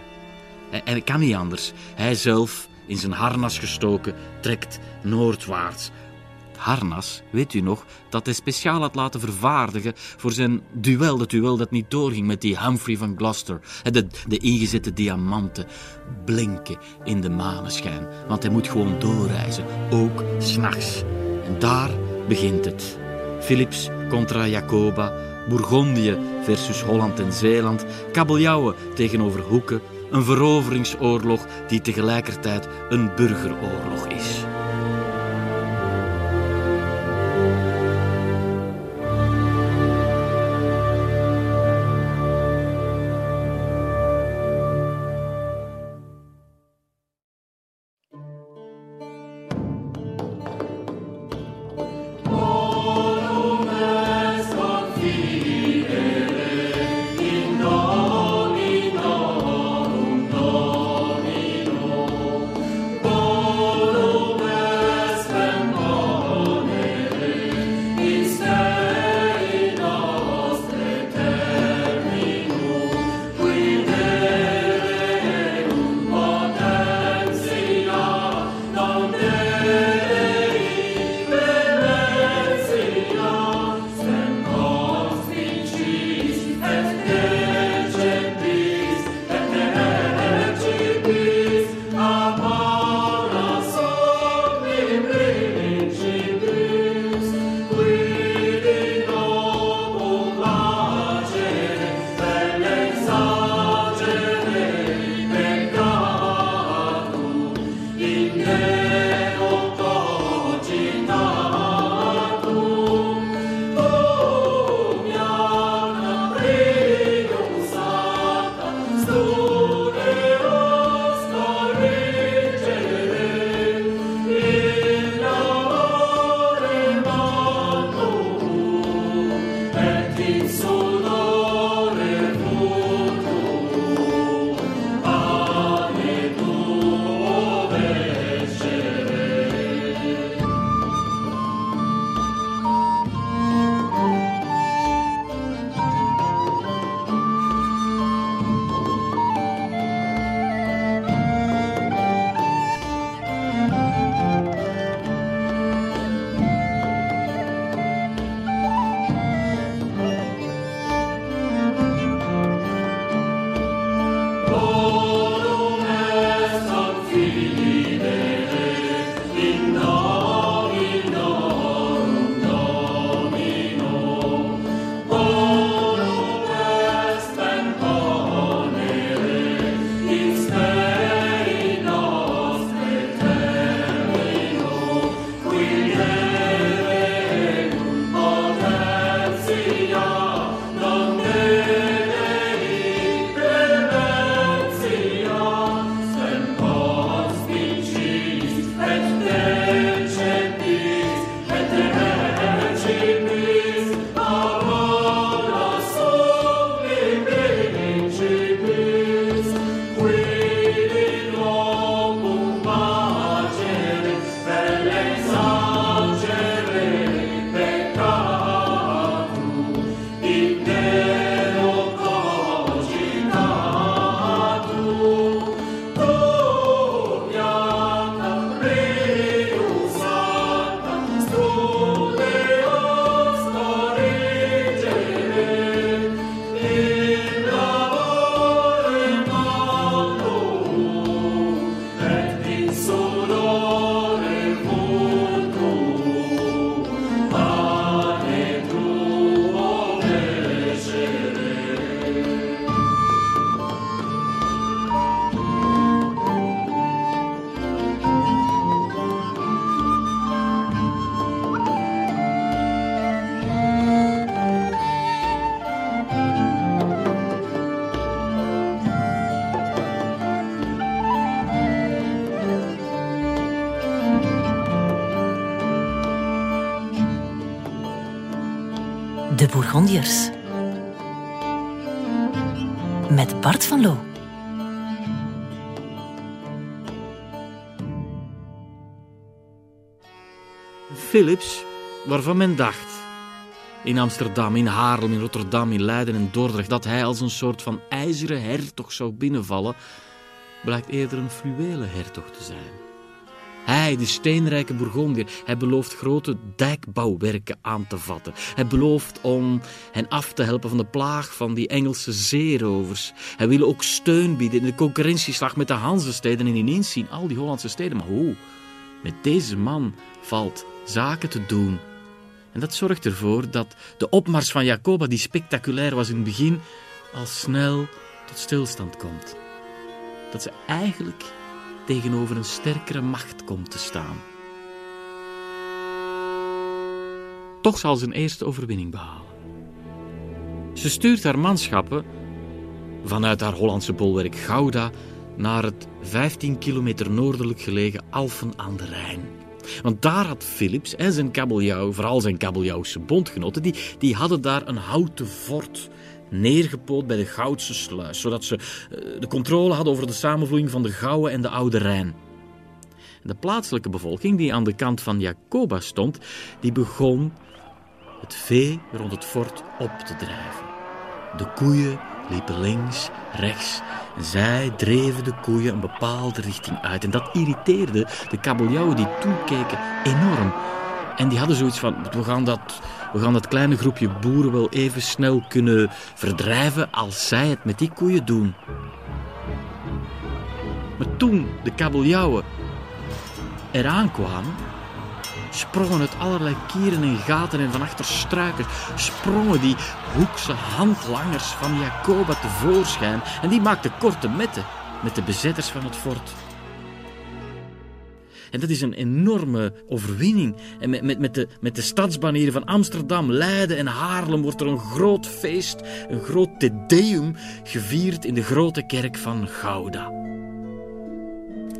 En het kan niet anders. Hij zelf, in zijn harnas gestoken, trekt noordwaarts. Harnas, weet u nog, dat hij speciaal had laten vervaardigen voor zijn duel, dat duel dat niet doorging met die Humphrey van Gloucester. De, de ingezette diamanten blinken in de maneschijn, want hij moet gewoon doorreizen, ook s'nachts. En daar begint het. Philips contra Jacoba, Bourgondië versus Holland en Zeeland, kabeljauwen tegenover Hoeken, een veroveringsoorlog die tegelijkertijd een burgeroorlog is. Bourgondiërs. Met Bart van Loo. Philips, waarvan men dacht in Amsterdam, in Haarlem, in Rotterdam, in Leiden en Dordrecht dat hij als een soort van ijzeren hertog zou binnenvallen, blijkt eerder een fluwelen hertog te zijn. Hij, de steenrijke Bourgondier, hij belooft grote dijkbouwwerken aan te vatten. Hij belooft om hen af te helpen van de plaag van die Engelse zeerovers. Hij wil ook steun bieden in de concurrentieslag met de Hanzesteden en ineens zien al die Hollandse steden. Maar hoe? Met deze man valt zaken te doen. En dat zorgt ervoor dat de opmars van Jacoba, die spectaculair was in het begin, al snel tot stilstand komt. Dat ze eigenlijk tegenover een sterkere macht komt te staan. Toch zal ze een eerste overwinning behalen. Ze stuurt haar manschappen vanuit haar Hollandse bolwerk Gouda naar het 15 kilometer noordelijk gelegen Alphen aan de Rijn. Want daar had Philips en zijn kabeljauw, vooral zijn kabeljauwse bondgenoten, die, die hadden daar een houten fort neergepoot bij de Goudse sluis, zodat ze eh, de controle hadden over de samenvloeiing van de Gouwe en de Oude Rijn. De plaatselijke bevolking, die aan de kant van Jacoba stond, die begon het vee rond het fort op te drijven. De koeien liepen links, rechts en zij dreven de koeien een bepaalde richting uit. En dat irriteerde de kabeljauwen die toekeken enorm. En die hadden zoiets van, we gaan, dat, we gaan dat kleine groepje boeren wel even snel kunnen verdrijven als zij het met die koeien doen. Maar toen de kabeljauwen eraan kwamen, sprongen uit allerlei kieren en gaten en van achter struiken, sprongen die hoekse handlangers van Jacoba tevoorschijn en die maakten korte metten met de bezetters van het fort. En dat is een enorme overwinning. En met, met, met, de, met de stadsbanieren van Amsterdam, Leiden en Haarlem wordt er een groot feest, een groot tedeum gevierd in de grote kerk van Gouda.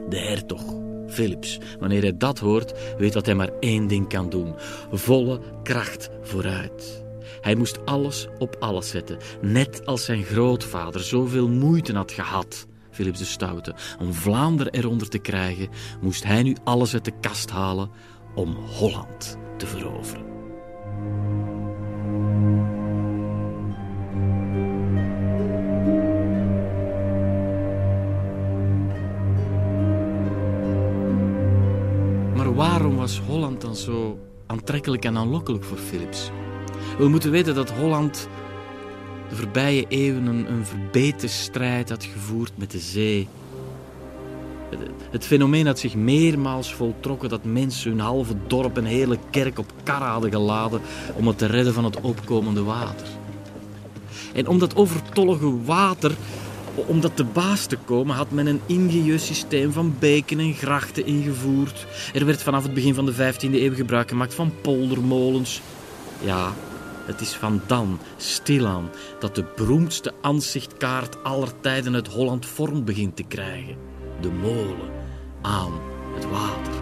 De hertog, Philips, wanneer hij dat hoort, weet dat hij maar één ding kan doen: volle kracht vooruit. Hij moest alles op alles zetten, net als zijn grootvader zoveel moeite had gehad Philips de Stoute. Om Vlaanderen eronder te krijgen, moest hij nu alles uit de kast halen om Holland te veroveren. Maar waarom was Holland dan zo aantrekkelijk en aanlokkelijk voor Philips? We moeten weten dat Holland de voorbije eeuwen een, een strijd had gevoerd met de zee. Het fenomeen had zich meermaals voltrokken dat mensen hun halve dorp en hele kerk op kar hadden geladen om het te redden van het opkomende water. En om dat overtollige water, om dat te baas te komen, had men een ingenieus systeem van beken en grachten ingevoerd. Er werd vanaf het begin van de 15e eeuw gebruik gemaakt van poldermolens. Ja, het is van dan, stilaan, dat de beroemdste aanzichtkaart aller tijden uit Holland vorm begint te krijgen. De molen aan het water.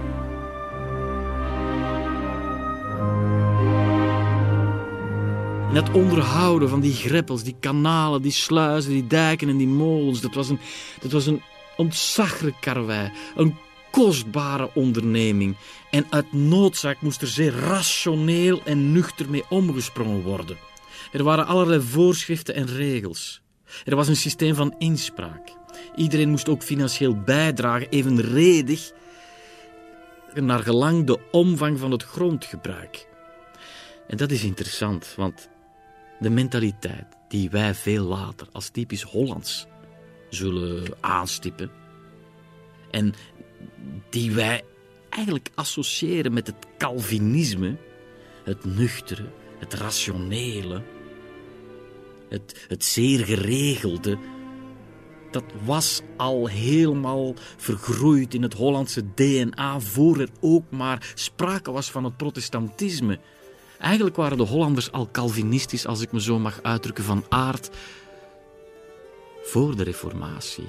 En het onderhouden van die greppels, die kanalen, die sluizen, die dijken en die molens, dat was een, dat was een ontzaglijk karwei. Een kostbare onderneming en uit noodzaak moest er zeer rationeel en nuchter mee omgesprongen worden. Er waren allerlei voorschriften en regels. Er was een systeem van inspraak. Iedereen moest ook financieel bijdragen, evenredig naar gelang de omvang van het grondgebruik. En dat is interessant, want de mentaliteit die wij veel later als typisch Hollands zullen aanstippen en die wij eigenlijk associëren met het Calvinisme, het nuchtere, het rationele, het, het zeer geregelde, dat was al helemaal vergroeid in het Hollandse DNA voor er ook maar sprake was van het protestantisme. Eigenlijk waren de Hollanders al Calvinistisch, als ik me zo mag uitdrukken, van aard voor de Reformatie.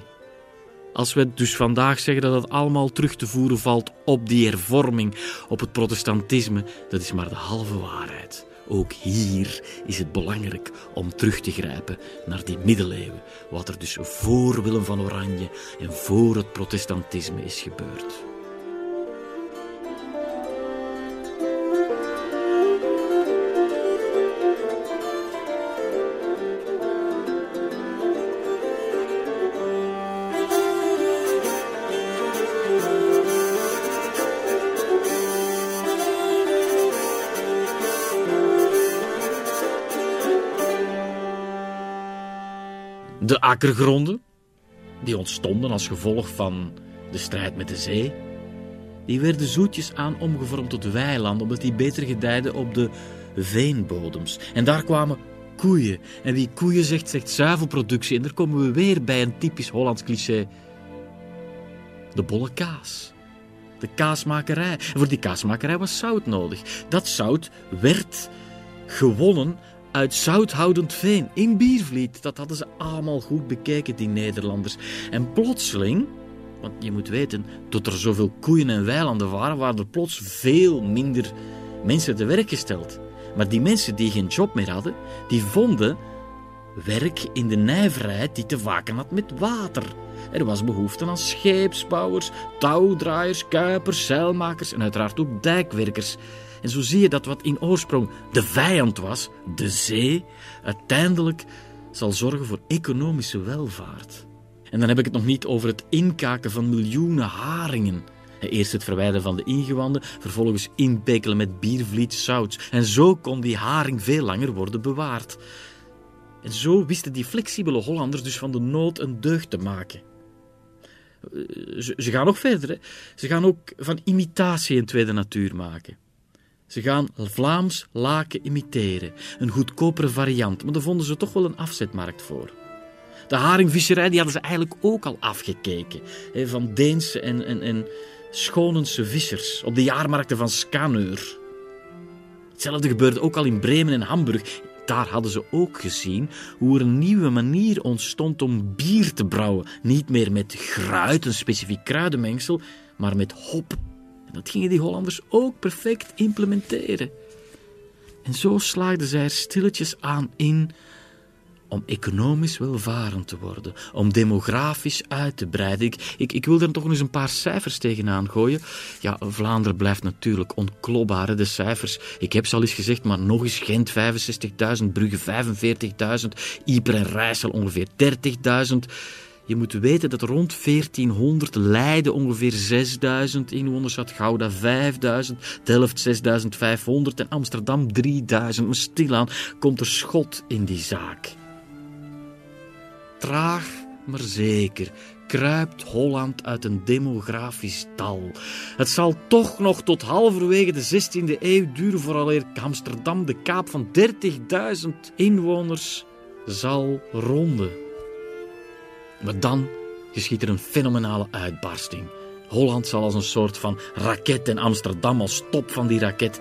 Als we dus vandaag zeggen dat het allemaal terug te voeren valt op die hervorming, op het protestantisme, dat is maar de halve waarheid. Ook hier is het belangrijk om terug te grijpen naar die middeleeuwen. Wat er dus voor Willem van Oranje en voor het protestantisme is gebeurd. De akkergronden, die ontstonden als gevolg van de strijd met de zee, die werden zoetjes aan omgevormd tot weilanden, omdat die beter gedijden op de veenbodems. En daar kwamen koeien. En wie koeien zegt, zegt zuivelproductie. En daar komen we weer bij een typisch Hollands cliché. De bolle kaas. De kaasmakerij. En voor die kaasmakerij was zout nodig. Dat zout werd gewonnen uit zouthoudend veen in Biervliet. Dat hadden ze allemaal goed bekeken, die Nederlanders. En plotseling, want je moet weten, tot er zoveel koeien en weilanden waren, waren er plots veel minder mensen te werk gesteld. Maar die mensen die geen job meer hadden, die vonden werk in de nijverheid die te waken had met water. Er was behoefte aan scheepsbouwers, touwdraaiers, kuipers, zeilmakers en uiteraard ook dijkwerkers. En zo zie je dat wat in oorsprong de vijand was, de zee, uiteindelijk zal zorgen voor economische welvaart. En dan heb ik het nog niet over het inkaken van miljoenen haringen. Eerst het verwijderen van de ingewanden, vervolgens inpekelen met biervliet zout. En zo kon die haring veel langer worden bewaard. En zo wisten die flexibele Hollanders dus van de nood een deugd te maken. Ze, ze gaan nog verder. Hè. Ze gaan ook van imitatie een tweede natuur maken. Ze gaan Vlaams laken imiteren, een goedkopere variant, maar daar vonden ze toch wel een afzetmarkt voor. De haringvisserij die hadden ze eigenlijk ook al afgekeken, van Deense en, en, en Schonense vissers op de jaarmarkten van Skaneur. Hetzelfde gebeurde ook al in Bremen en Hamburg. Daar hadden ze ook gezien hoe er een nieuwe manier ontstond om bier te brouwen. Niet meer met gruit, een specifiek kruidenmengsel, maar met hop dat gingen die Hollanders ook perfect implementeren. En zo slaagden zij er stilletjes aan in om economisch welvarend te worden, om demografisch uit te breiden. Ik, ik, wil er toch eens een paar cijfers tegenaan gooien. Ja, Vlaanderen blijft natuurlijk onklopbaar, de cijfers. Ik heb ze al eens gezegd, maar nog eens Gent 65.000, Brugge 45.000, Yper en Rijssel ongeveer 30.000. Je moet weten dat rond 1400 Leiden ongeveer 6000 inwoners had, Gouda 5000, Delft 6500 en Amsterdam 3000. Maar stilaan komt er schot in die zaak. Traag, maar zeker kruipt Holland uit een demografisch dal. Het zal toch nog tot halverwege de 16e eeuw duren vooraleer Amsterdam de kaap van 30.000 inwoners zal ronden. Maar dan geschiet er een fenomenale uitbarsting. Holland zal als een soort van raket en Amsterdam als top van die raket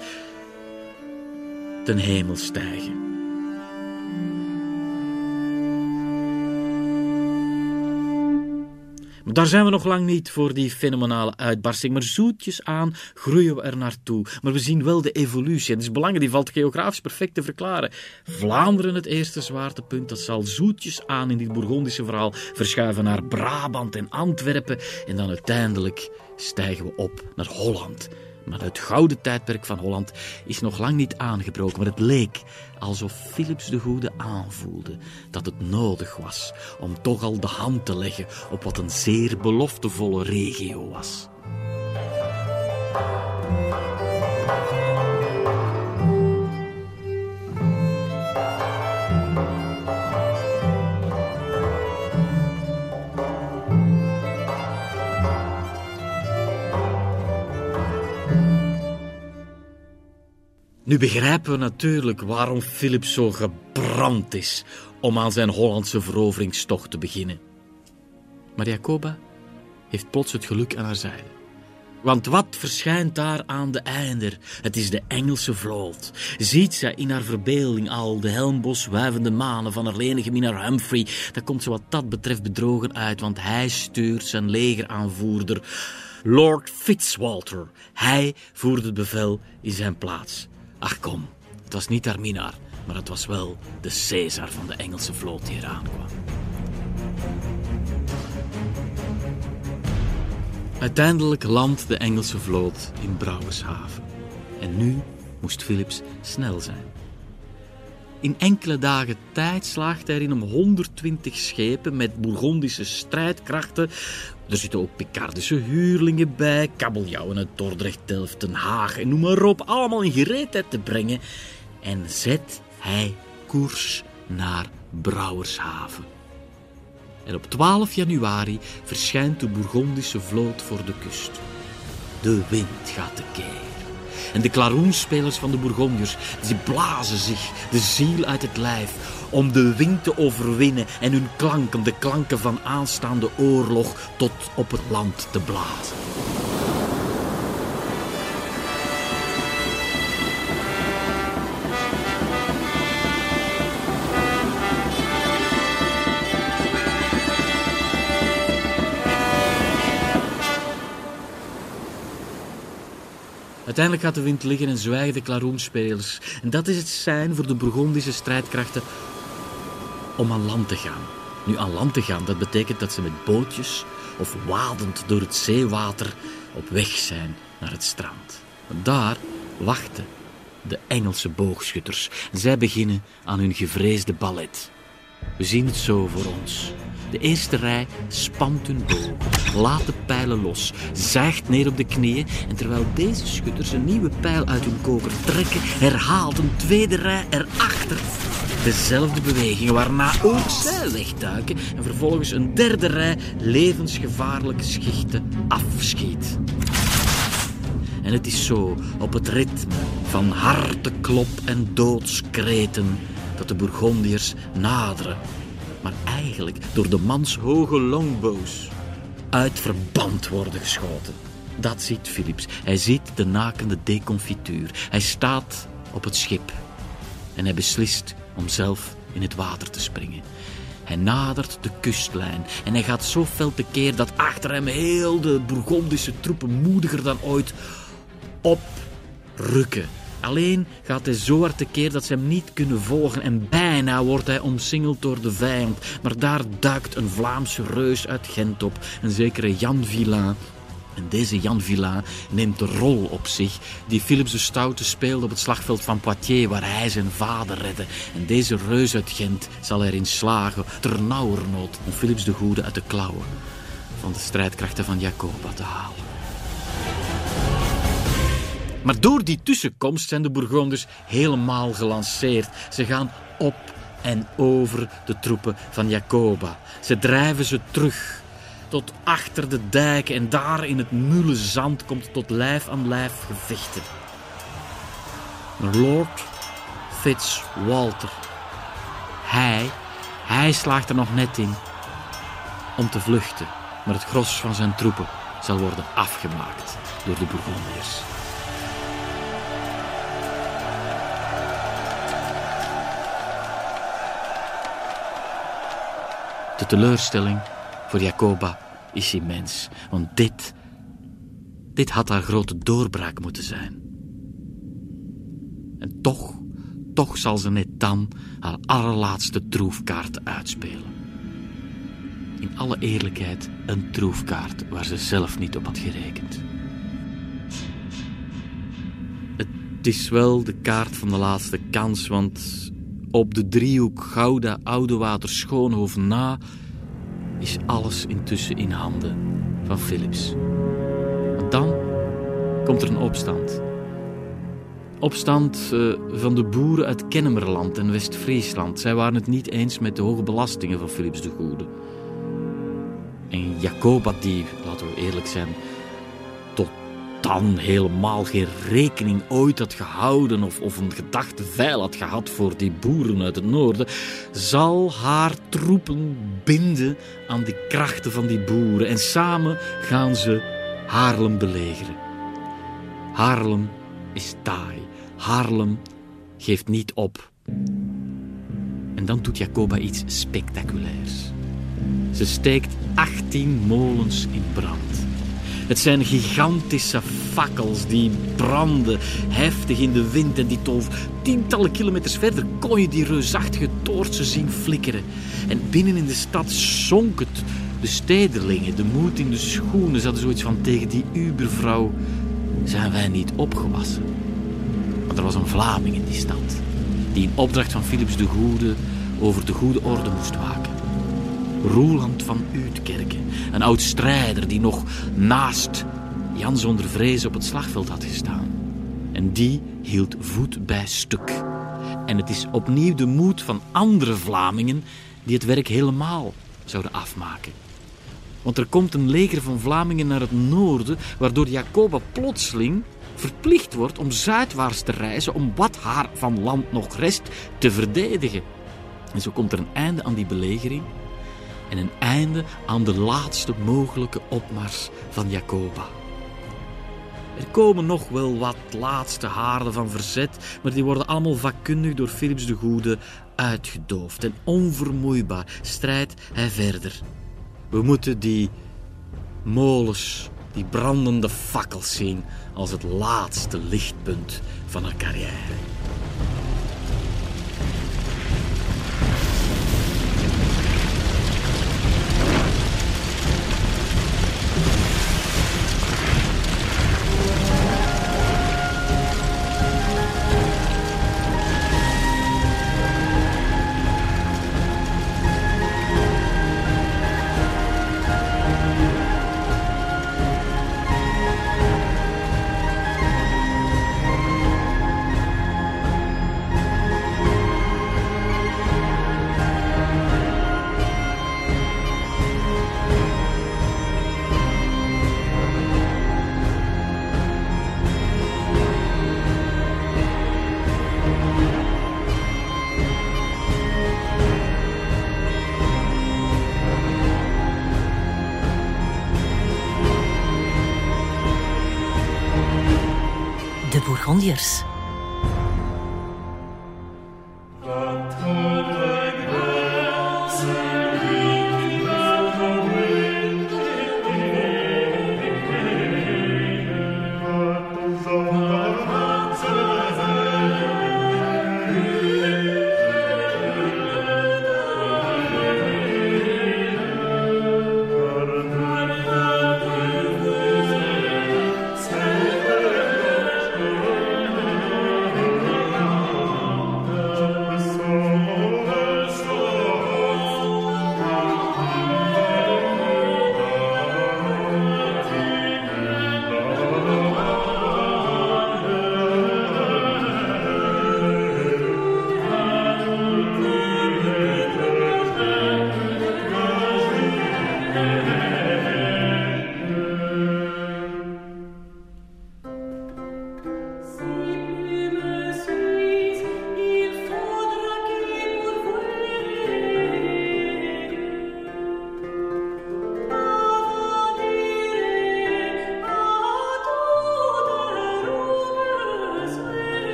ten hemel stijgen. Maar daar zijn we nog lang niet voor die fenomenale uitbarsting. Maar zoetjes aan groeien we er naartoe. Maar we zien wel de evolutie. En het is belangrijk, die valt geografisch perfect te verklaren. Vlaanderen, het eerste zwaartepunt, dat zal zoetjes aan in dit Bourgondische verhaal verschuiven naar Brabant en Antwerpen. En dan uiteindelijk stijgen we op naar Holland. Maar het gouden tijdperk van Holland is nog lang niet aangebroken, maar het leek alsof Philips de Goede aanvoelde dat het nodig was om toch al de hand te leggen op wat een zeer beloftevolle regio was. Nu begrijpen we natuurlijk waarom Philip zo gebrand is om aan zijn Hollandse veroveringstocht te beginnen. Maar Jacoba heeft plots het geluk aan haar zijde. Want wat verschijnt daar aan de einder? Het is de Engelse vloot. Ziet zij in haar verbeelding al de helmbos wuivende manen van haar lenige minnaar Humphrey, dan komt ze wat dat betreft bedrogen uit, want hij stuurt zijn legeraanvoerder, Lord Fitzwalter. Hij voert het bevel in zijn plaats. Ach kom, Het was niet haar minnaar, maar het was wel de Caesar van de Engelse vloot die eraan kwam. Uiteindelijk landt de Engelse vloot in Brouwershaven. En nu moest Philips snel zijn. In enkele dagen tijd slaagt hij erin om 120 schepen met Bourgondische strijdkrachten. Er zitten ook Picardische huurlingen bij, kabeljauwen uit Dordrecht, Delft, Den Haag en noem maar op, allemaal in gereedheid te brengen. En zet hij koers naar Brouwershaven. En op 12 januari verschijnt de Bourgondische vloot voor de kust. De wind gaat tekeer. En de klaroenspelers van de Bourgondiërs, die blazen zich de ziel uit het lijf om de wind te overwinnen en hun klanken, de klanken van aanstaande oorlog, tot op het land te blazen. Uiteindelijk gaat de wind liggen en zwijgen de klaroenspelers. En dat is het zijn voor de Burgondische strijdkrachten om aan land te gaan. Nu, aan land te gaan, dat betekent dat ze met bootjes of wadend door het zeewater op weg zijn naar het strand. Want daar wachten de Engelse boogschutters. Zij beginnen aan hun gevreesde ballet. We zien het zo voor ons. De eerste rij spant hun boog, laat de pijlen los, zuigt neer op de knieën en terwijl deze schutters een nieuwe pijl uit hun koker trekken, herhaalt een tweede rij erachter dezelfde beweging, waarna ook zij wegduiken en vervolgens een derde rij levensgevaarlijke schichten afschiet. En het is zo, op het ritme van harteklop en doodskreten, dat de Bourgondiërs naderen maar eigenlijk door de mans hoge longbows uit verband worden geschoten. Dat ziet Philips. Hij ziet de nakende deconfituur. Hij staat op het schip en hij beslist om zelf in het water te springen. Hij nadert de kustlijn en hij gaat zo fel tekeer dat achter hem heel de Bourgondische troepen moediger dan ooit oprukken Alleen gaat hij zo hard tekeer dat ze hem niet kunnen volgen en bijna wordt hij omsingeld door de vijand. Maar daar duikt een Vlaamse reus uit Gent op, een zekere Jan Villain. En deze Jan Villain neemt de rol op zich die Philips de Stoute speelde op het slagveld van Poitiers, waar hij zijn vader redde. En deze reus uit Gent zal erin slagen, ternauwernood, om Philips de Goede uit de klauwen van de strijdkrachten van Jacoba te halen. Maar door die tussenkomst zijn de Bourgondiërs helemaal gelanceerd. Ze gaan op en over de troepen van Jacoba. Ze drijven ze terug tot achter de dijken en daar in het mulle zand komt tot lijf aan lijf gevechten. Lord Fitzwalter, hij, hij slaagt er nog net in om te vluchten, maar het gros van zijn troepen zal worden afgemaakt door de Bourgondiërs. De teleurstelling voor Jacoba is immens, want dit, dit had haar grote doorbraak moeten zijn. En toch, toch zal ze net dan haar allerlaatste troefkaart uitspelen. In alle eerlijkheid een troefkaart waar ze zelf niet op had gerekend. Het is wel de kaart van de laatste kans, want op de driehoek Gouda Oudewater Schoonhoven na is alles intussen in handen van Philips. Dan komt er een opstand. Opstand uh, van de boeren uit Kennemerland en West-Friesland. Zij waren het niet eens met de hoge belastingen van Philips de Goede. En Jacoba, die, laten we eerlijk zijn, dan helemaal geen rekening ooit had gehouden of, of een gedachte veil had gehad voor die boeren uit het noorden, zal haar troepen binden aan die krachten van die boeren en samen gaan ze Haarlem belegeren. Haarlem is taai. Haarlem geeft niet op. En dan doet Jacoba iets spectaculairs. Ze steekt 18 molens in brand. Het zijn gigantische fakkels die brandden heftig in de wind en die tof. Tientallen kilometers verder kon je die reusachtige toortsen zien flikkeren. En binnen in de stad zonk het. De stedelingen, de moed in de schoenen, ze hadden zoiets van tegen die ubervrouw zijn wij niet opgewassen. Want er was een Vlaming in die stad, die in opdracht van Philips de Goede over de goede orde moest waken. Roeland van Uitkerken, een oud strijder die nog naast Jan zonder vrees op het slagveld had gestaan. En die hield voet bij stuk. En het is opnieuw de moed van andere Vlamingen die het werk helemaal zouden afmaken. Want er komt een leger van Vlamingen naar het noorden, waardoor Jacoba plotseling verplicht wordt om zuidwaarts te reizen om wat haar van land nog rest te verdedigen. En zo komt er een einde aan die belegering en een einde aan de laatste mogelijke opmars van Jacoba. Er komen nog wel wat laatste haarden van verzet, maar die worden allemaal vakkundig door Philips de Goede uitgedoofd. En onvermoeibaar strijdt hij verder. We moeten die molens, die brandende fakkels zien als het laatste lichtpunt van haar carrière.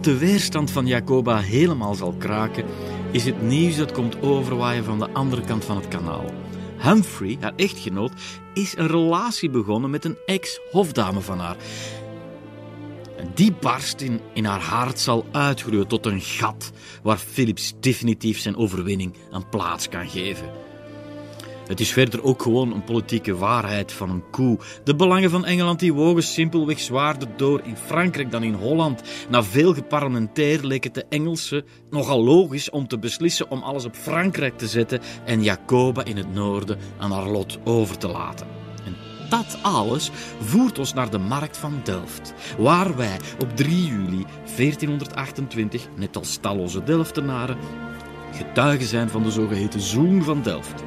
De weerstand van Jacoba helemaal zal kraken, is het nieuws dat komt overwaaien van de andere kant van het kanaal. Humphrey, haar echtgenoot, is een relatie begonnen met een ex-hofdame van haar. Die barst in, in haar hart zal uitgroeien tot een gat waar Philips definitief zijn overwinning een plaats kan geven. Het is verder ook gewoon een politieke waarheid van een koe. De belangen van Engeland die wogen simpelweg zwaarder door in Frankrijk dan in Holland. Na veel geparlementeer leek het de Engelsen nogal logisch om te beslissen om alles op Frankrijk te zetten en Jacoba in het noorden aan haar lot over te laten. En dat alles voert ons naar de markt van Delft, waar wij op 3 juli 1428, net als talloze Delftenaren, getuigen zijn van de zogeheten Zoen van Delft.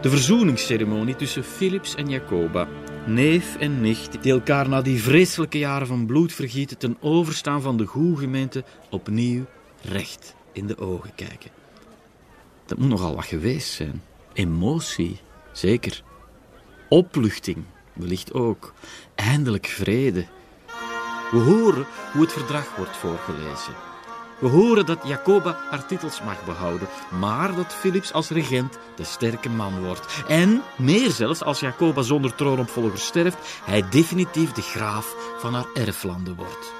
De verzoeningsceremonie tussen Philips en Jacoba, neef en nicht, die elkaar na die vreselijke jaren van bloedvergieten ten overstaan van de goede gemeente opnieuw recht in de ogen kijken. Dat moet nogal wat geweest zijn. Emotie, zeker. Opluchting, wellicht ook. Eindelijk vrede. We horen hoe het verdrag wordt voorgelezen. We horen dat Jacoba haar titels mag behouden, maar dat Philips als regent de sterke man wordt. En, meer zelfs, als Jacoba zonder troonopvolger sterft, hij definitief de graaf van haar erflanden wordt.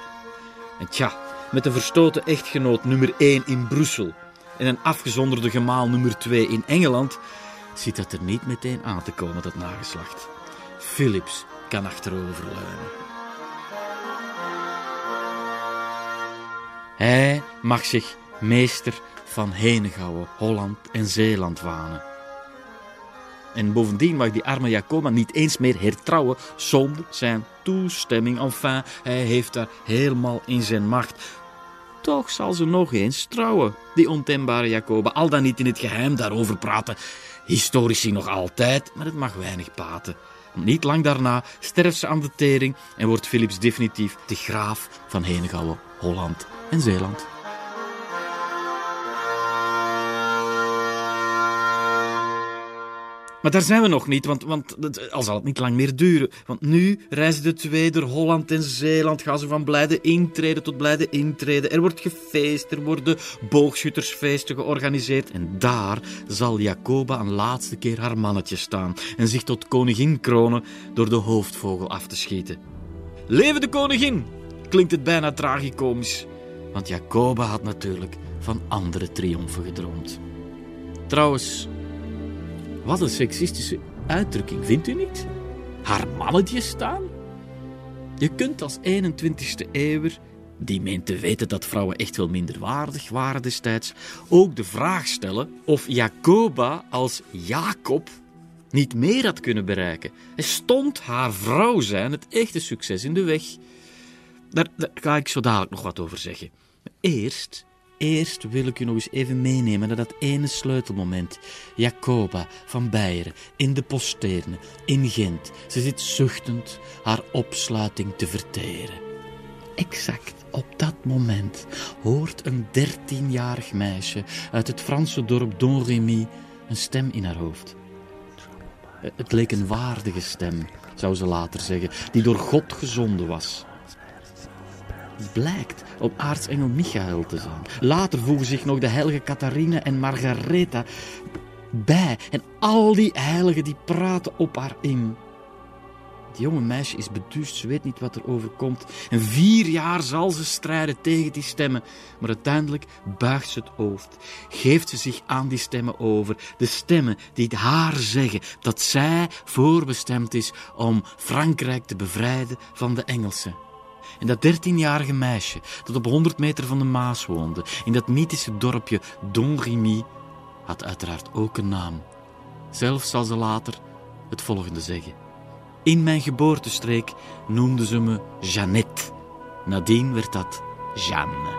En tja, met een verstoten echtgenoot nummer 1 in Brussel en een afgezonderde gemaal nummer 2 in Engeland, ziet dat er niet meteen aan te komen, dat nageslacht. Philips kan achteroverleunen. Hij mag zich meester van Henegouwen, Holland en Zeeland wanen. En bovendien mag die arme Jacoba niet eens meer hertrouwen zonder zijn toestemming. Enfin, hij heeft daar helemaal in zijn macht. Toch zal ze nog eens trouwen, die ontembare Jacoba. Al dan niet in het geheim daarover praten. Historici nog altijd, maar het mag weinig paten. Niet lang daarna sterft ze aan de tering en wordt Philips definitief de graaf van Henegouwen, Holland en Zeeland. Maar daar zijn we nog niet, want, want al zal het niet lang meer duren. Want nu reizen de twee door Holland en Zeeland, gaan ze van blijde intreden tot blijde intreden. Er wordt gefeest, er worden boogschuttersfeesten georganiseerd. En daar zal Jacoba een laatste keer haar mannetje staan en zich tot koningin kronen door de hoofdvogel af te schieten. Leven de koningin! Klinkt het bijna tragicomisch. Want Jacoba had natuurlijk van andere triomfen gedroomd. Trouwens, wat een seksistische uitdrukking, vindt u niet? Haar mannetje staan? Je kunt als 21ste eeuwer, die meent te weten dat vrouwen echt wel minder waardig waren destijds, ook de vraag stellen of Jacoba als Jacob niet meer had kunnen bereiken. En stond haar vrouw zijn het echte succes in de weg? Daar, daar ga ik zo dadelijk nog wat over zeggen. Eerst Eerst wil ik u nog eens even meenemen naar dat ene sleutelmoment. Jacoba van Beieren in de posterne in Gent. Ze zit zuchtend haar opsluiting te verteren. Exact op dat moment hoort een dertienjarig meisje uit het Franse dorp Don Remy een stem in haar hoofd. Het leek een waardige stem, zou ze later zeggen, die door God gezonden was blijkt op aartsengel Michael te zijn. Later voegen zich nog de heilige Catharina en Margaretha bij. En al die heiligen die praten op haar in. Het jonge meisje is beduust, ze weet niet wat er overkomt. En vier jaar zal ze strijden tegen die stemmen. Maar uiteindelijk buigt ze het hoofd. Geeft ze zich aan die stemmen over. De stemmen die haar zeggen dat zij voorbestemd is om Frankrijk te bevrijden van de Engelsen. En dat dertienjarige meisje dat op 100 meter van de Maas woonde, in dat mythische dorpje Don Remy, had uiteraard ook een naam. Zelf zal ze later het volgende zeggen. In mijn geboortestreek noemden ze me Jeannette. Nadien werd dat Jeanne.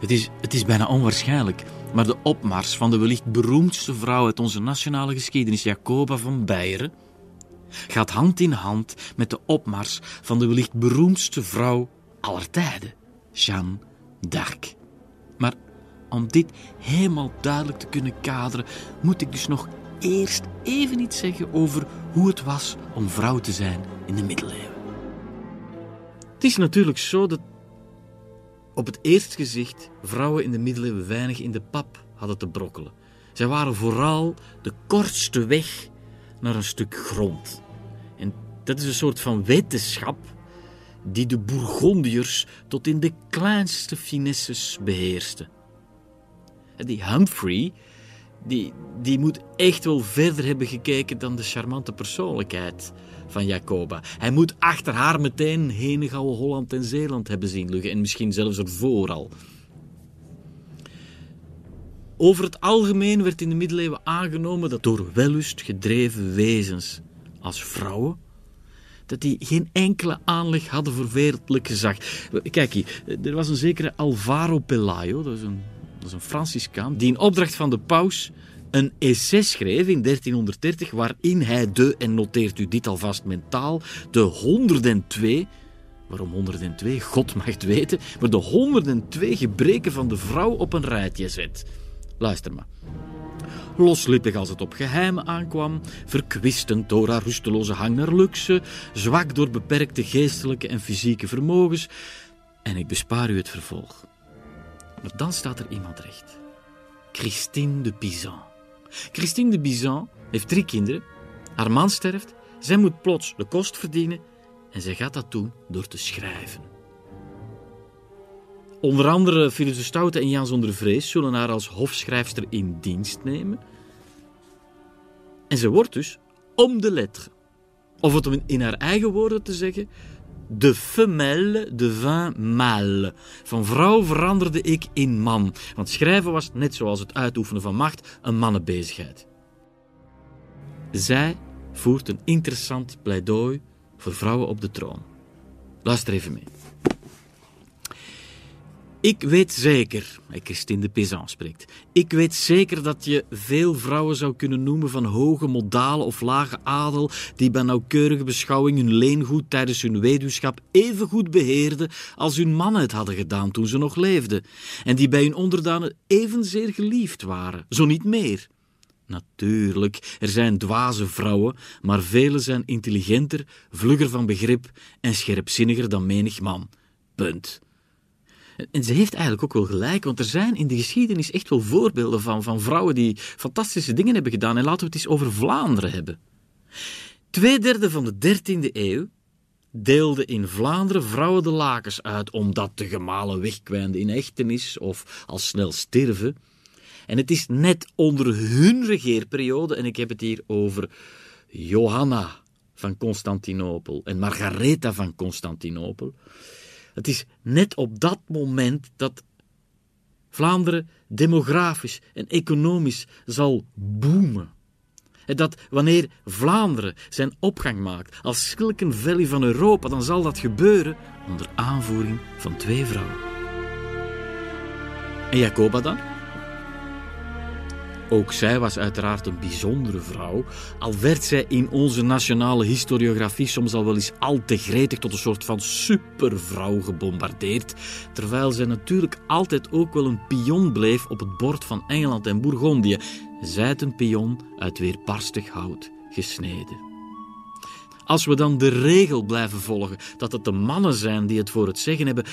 Het is, het is bijna onwaarschijnlijk, maar de opmars van de wellicht beroemdste vrouw uit onze nationale geschiedenis, Jacoba van Beieren, gaat hand in hand met de opmars van de wellicht beroemdste vrouw aller tijden, Jeanne d'Arc. Maar om dit helemaal duidelijk te kunnen kaderen, moet ik dus nog eerst even iets zeggen over hoe het was om vrouw te zijn in de middeleeuwen. Het is natuurlijk zo dat op het eerste gezicht vrouwen in de middeleeuwen weinig in de pap hadden te brokkelen. Zij waren vooral de kortste weg naar een stuk grond. En dat is een soort van wetenschap die de Bourgondiërs tot in de kleinste finesses beheersten. Die Humphrey, die, die moet echt wel verder hebben gekeken dan de charmante persoonlijkheid van Jacoba. Hij moet achter haar meteen Henegouwen, Holland en Zeeland hebben zien liggen en misschien zelfs ervoor al. Over het algemeen werd in de middeleeuwen aangenomen dat door wellust gedreven wezens als vrouwen dat die geen enkele aanleg hadden voor wereldlijk gezag. Kijk hier, er was een zekere Alvaro Pelayo, dat is een, dat is een Franciscaan, die in opdracht van de paus een essay schreef in 1330 waarin hij de, en noteert u dit alvast mentaal, de 102 Waarom 102? God mag het weten. Maar de 102 gebreken van de vrouw op een rijtje zet. Luister maar. Loslippig als het op geheimen aankwam, verkwistend door haar rusteloze hang naar luxe, zwak door beperkte geestelijke en fysieke vermogens. En ik bespaar u het vervolg. Maar dan staat er iemand recht. Christine de Pizan. Christine de Pizan heeft drie kinderen. Haar man sterft. Zij moet plots de kost verdienen. En zij gaat dat doen door te schrijven. Onder andere Philips de Stoute en Jan zonder vrees zullen haar als hofschrijfster in dienst nemen. En ze wordt dus om de lettre. Of het om in haar eigen woorden te zeggen, de femelle devint mâle. Van vrouw veranderde ik in man. Want schrijven was, net zoals het uitoefenen van macht, een mannenbezigheid. Zij voert een interessant pleidooi voor vrouwen op de troon. Luister even mee. Ik weet zeker, Christine de Pizan spreekt, ik weet zeker dat je veel vrouwen zou kunnen noemen van hoge modale of lage adel, die bij nauwkeurige beschouwing hun leengoed tijdens hun weduwschap even goed beheerden als hun mannen het hadden gedaan toen ze nog leefden, en die bij hun onderdanen evenzeer geliefd waren, zo niet meer. Natuurlijk, er zijn dwaze vrouwen, maar vele zijn intelligenter, vlugger van begrip en scherpzinniger dan menig man. Punt. En ze heeft eigenlijk ook wel gelijk, want er zijn in de geschiedenis echt wel voorbeelden van, van vrouwen die fantastische dingen hebben gedaan. En laten we het eens over Vlaanderen hebben. Tweederde van de 13e eeuw deelden in Vlaanderen vrouwen de lakens uit omdat de gemalen wegkwijnden in echtenis of al snel sterven. En het is net onder hun regeerperiode, en ik heb het hier over Johanna van Constantinopel en Margaretha van Constantinopel, het is net op dat moment dat Vlaanderen demografisch en economisch zal boomen. En dat wanneer Vlaanderen zijn opgang maakt als Silicon van Europa, dan zal dat gebeuren onder aanvoering van twee vrouwen. En Jacoba dan? Ook zij was uiteraard een bijzondere vrouw, al werd zij in onze nationale historiografie soms al wel eens al te gretig tot een soort van supervrouw gebombardeerd, terwijl zij natuurlijk altijd ook wel een pion bleef op het bord van Engeland en Bourgondië, zijt een pion uit weerbarstig hout gesneden. Als we dan de regel blijven volgen dat het de mannen zijn die het voor het zeggen hebben,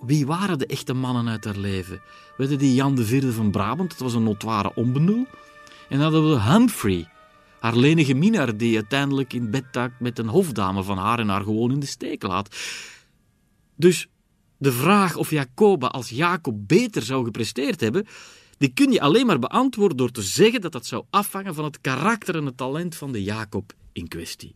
wie waren de echte mannen uit haar leven? Werden die Jan de Vierde van Brabant, dat was een notoire onbenul. En dan hadden we Humphrey, haar lenige minnaar die uiteindelijk in bed taakt met een hofdame van haar en haar gewoon in de steek laat. Dus de vraag of Jacoba als Jacob beter zou gepresteerd hebben, die kun je alleen maar beantwoorden door te zeggen dat dat zou afhangen van het karakter en het talent van de Jacob in kwestie.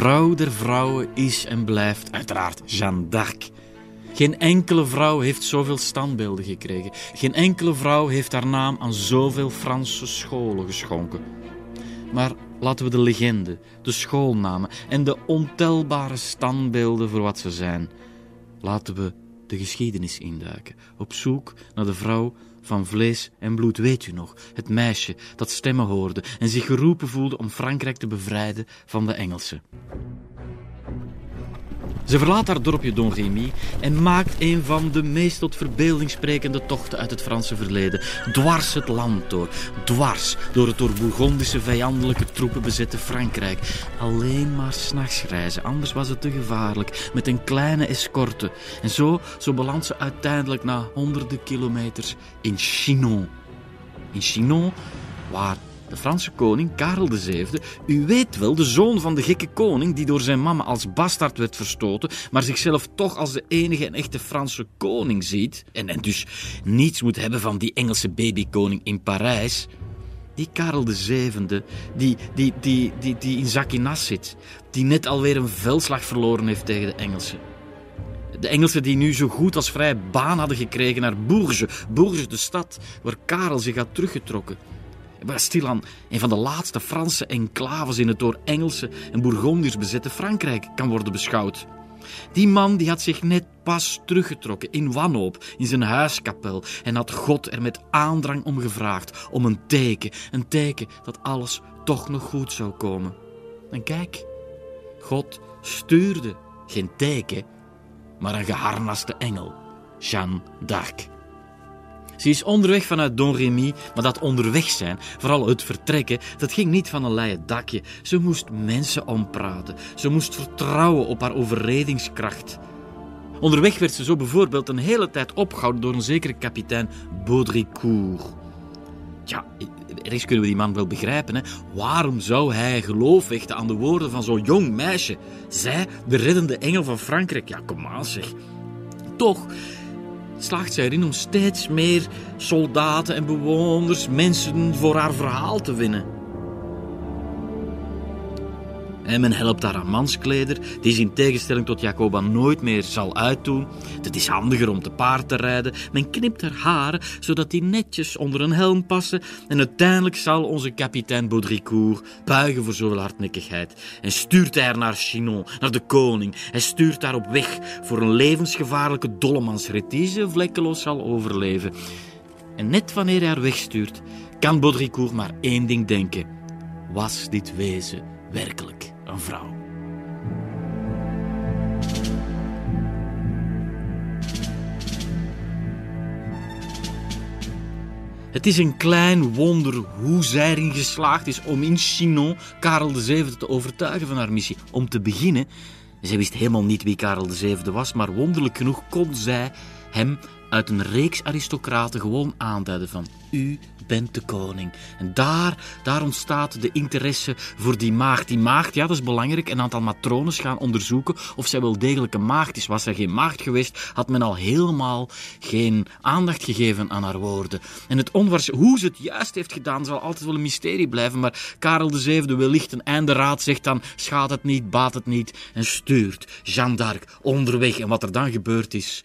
Vrouw der vrouwen is en blijft uiteraard Jeanne d'Arc. Geen enkele vrouw heeft zoveel standbeelden gekregen. Geen enkele vrouw heeft haar naam aan zoveel Franse scholen geschonken. Maar laten we de legende, de schoolnamen en de ontelbare standbeelden voor wat ze zijn. Laten we de geschiedenis induiken, op zoek naar de vrouw van vlees en bloed. Weet u nog, het meisje dat stemmen hoorde en zich geroepen voelde om Frankrijk te bevrijden van de Engelsen. Ze verlaat haar dorpje Don Remy en maakt een van de meest tot verbeelding sprekende tochten uit het Franse verleden. Dwars het land door. Dwars door het door Bourgondische vijandelijke troepen bezette Frankrijk. Alleen maar s'nachts reizen, anders was het te gevaarlijk. Met een kleine escorte. En zo, zo belandt ze uiteindelijk na honderden kilometers in Chinon. In Chinon, waar de Franse koning Karel VII, u weet wel, de zoon van de gekke koning die door zijn mama als bastard werd verstoten, maar zichzelf toch als de enige en echte Franse koning ziet, en, en dus niets moet hebben van die Engelse babykoning in Parijs. Die Karel VII, die, die, die, die, die in Zakinas zit, die net alweer een veldslag verloren heeft tegen de Engelsen. De Engelsen die nu zo goed als vrij baan hadden gekregen naar Bourges. Bourges, de stad waar Karel zich had teruggetrokken. Waar stilaan een van de laatste Franse enclaves in het door Engelsen en Bourgondiërs bezette Frankrijk kan worden beschouwd. Die man die had zich net pas teruggetrokken in wanhoop in zijn huiskapel en had God er met aandrang om gevraagd om een teken, een teken dat alles toch nog goed zou komen. En kijk, God stuurde geen teken, maar een geharnaste engel, Jeanne d'Arc. Ze is onderweg vanuit Don Remy, maar dat onderweg zijn, vooral het vertrekken, dat ging niet van een leien dakje. Ze moest mensen ompraten. Ze moest vertrouwen op haar overredingskracht. Onderweg werd ze zo bijvoorbeeld een hele tijd opgehouden door een zekere kapitein Baudricourt. Ja, ergens kunnen we die man wel begrijpen. Hè? Waarom zou hij geloof hechten aan de woorden van zo'n jong meisje? Zij, de reddende engel van Frankrijk. Ja, kom aan zeg. Toch slaagt zij erin om steeds meer soldaten en bewoners, mensen voor haar verhaal te winnen. En men helpt haar aan manskleder, die ze in tegenstelling tot Jacoba nooit meer zal uitdoen. Het is handiger om te paard te rijden. Men knipt haar haren, zodat die netjes onder een helm passen. En uiteindelijk zal onze kapitein Baudricourt buigen voor zoveel hardnekkigheid. En stuurt hij haar naar Chinon, naar de koning. Hij stuurt haar op weg voor een levensgevaarlijke dollemansrit die ze vlekkeloos zal overleven. En net wanneer hij haar wegstuurt, kan Baudricourt maar één ding denken. Was dit wezen werkelijk vrouw? Het is een klein wonder hoe zij erin geslaagd is om in Chinon Karel VII te overtuigen van haar missie. Om te beginnen, zij wist helemaal niet wie Karel VII was, maar wonderlijk genoeg kon zij hem uit een reeks aristocraten gewoon aanduiden van u bent de koning. En daar, daar ontstaat de interesse voor die maagd. Die maagd, ja, dat is belangrijk. Een aantal matrones gaan onderzoeken of zij wel degelijk een maagd is. Was zij geen maagd geweest, had men al helemaal geen aandacht gegeven aan haar woorden. En het onwaars, hoe ze het juist heeft gedaan, zal altijd wel een mysterie blijven. Maar Karel VII wellicht een einde raad zegt dan, schaadt het niet, baat het niet. En stuurt Jeanne d'Arc onderweg. En wat er dan gebeurd is...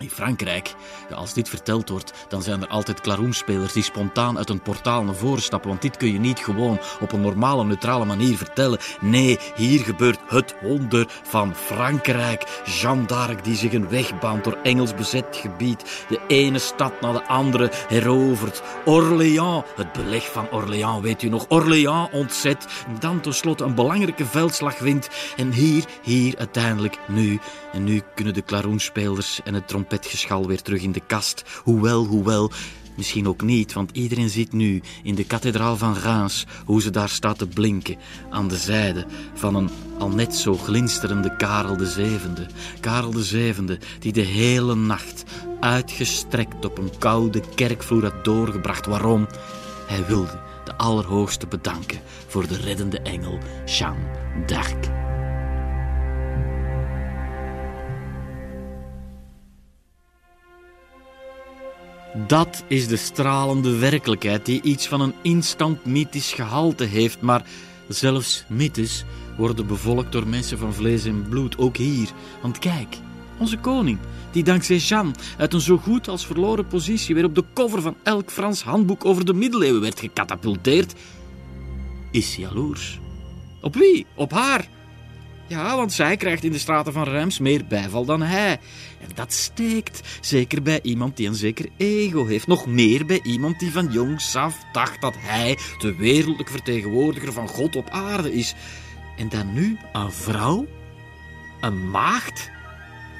In Frankrijk, ja, als dit verteld wordt, dan zijn er altijd klaroenspelers die spontaan uit een portaal naar voren stappen. Want dit kun je niet gewoon op een normale, neutrale manier vertellen. Nee, hier gebeurt het wonder van Frankrijk. Jeanne d'Arc die zich een weg baant door Engels bezet gebied. De ene stad na de andere herovert. Orléans, het beleg van Orléans, weet u nog? Orléans ontzet. Dan tenslotte een belangrijke veldslag wint. En hier, hier uiteindelijk nu. En nu kunnen de klaroenspelers en het trompetgeschal weer terug in de kast. Hoewel, hoewel, misschien ook niet, want iedereen ziet nu in de kathedraal van Reims hoe ze daar staat te blinken aan de zijde van een al net zo glinsterende Karel de Zevende. Karel de Zevende, die de hele nacht uitgestrekt op een koude kerkvloer had doorgebracht. Waarom? Hij wilde de Allerhoogste bedanken voor de reddende engel Jeanne d'Arc. Dat is de stralende werkelijkheid die iets van een instant mythisch gehalte heeft, maar zelfs mythes worden bevolkt door mensen van vlees en bloed, ook hier. Want kijk, onze koning, die dankzij Jeanne uit een zo goed als verloren positie weer op de cover van elk Frans handboek over de middeleeuwen werd gecatapulteerd, is jaloers. Op wie? Op haar. Ja, want zij krijgt in de straten van Reims meer bijval dan hij. En dat steekt, zeker bij iemand die een zeker ego heeft. Nog meer bij iemand die van jongs af dacht dat hij de wereldlijke vertegenwoordiger van God op aarde is. En dan nu een vrouw? Een maagd?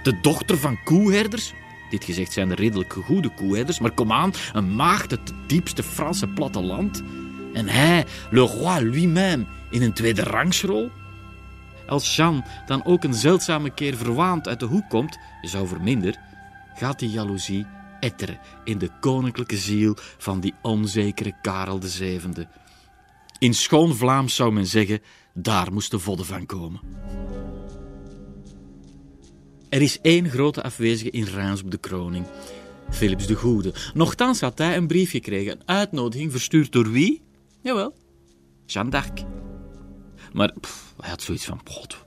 De dochter van koeherders? Dit gezegd zijn de redelijk goede koeherders, maar kom aan, een maagd uit het diepste Franse platteland. En hij, le roi lui-même, in een tweede rangsrol? Als Jean dan ook een zeldzame keer verwaand uit de hoek komt, je zou verminder, gaat die jaloezie etteren in de koninklijke ziel van die onzekere Karel VII. In schoon Vlaams zou men zeggen, daar moest de vodden van komen. Er is één grote afwezige in Reims op de kroning. Philips de Goede. Nochtans had hij een brief gekregen, een uitnodiging verstuurd door wie? Jawel, Jeanne d'Arc. Maar hij had zoiets van, god,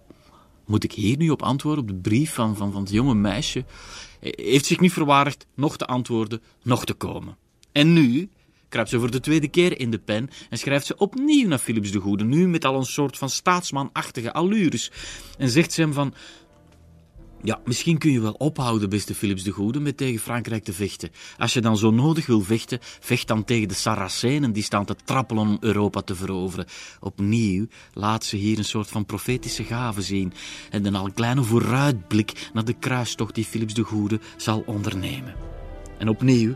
moet ik hier nu op antwoorden op de brief van, van, van het jonge meisje? Hij heeft zich niet verwaardigd nog te antwoorden, nog te komen. En nu kruipt ze voor de tweede keer in de pen en schrijft ze opnieuw naar Philips de Goede, nu met al een soort van staatsmanachtige allures. En zegt ze hem van, ja, misschien kun je wel ophouden, beste Philips de Goede, met tegen Frankrijk te vechten. Als je dan zo nodig wil vechten, vecht dan tegen de Saracenen die staan te trappelen om Europa te veroveren. Opnieuw laat ze hier een soort van profetische gave zien en een al kleine vooruitblik naar de kruistocht die Philips de Goede zal ondernemen. En opnieuw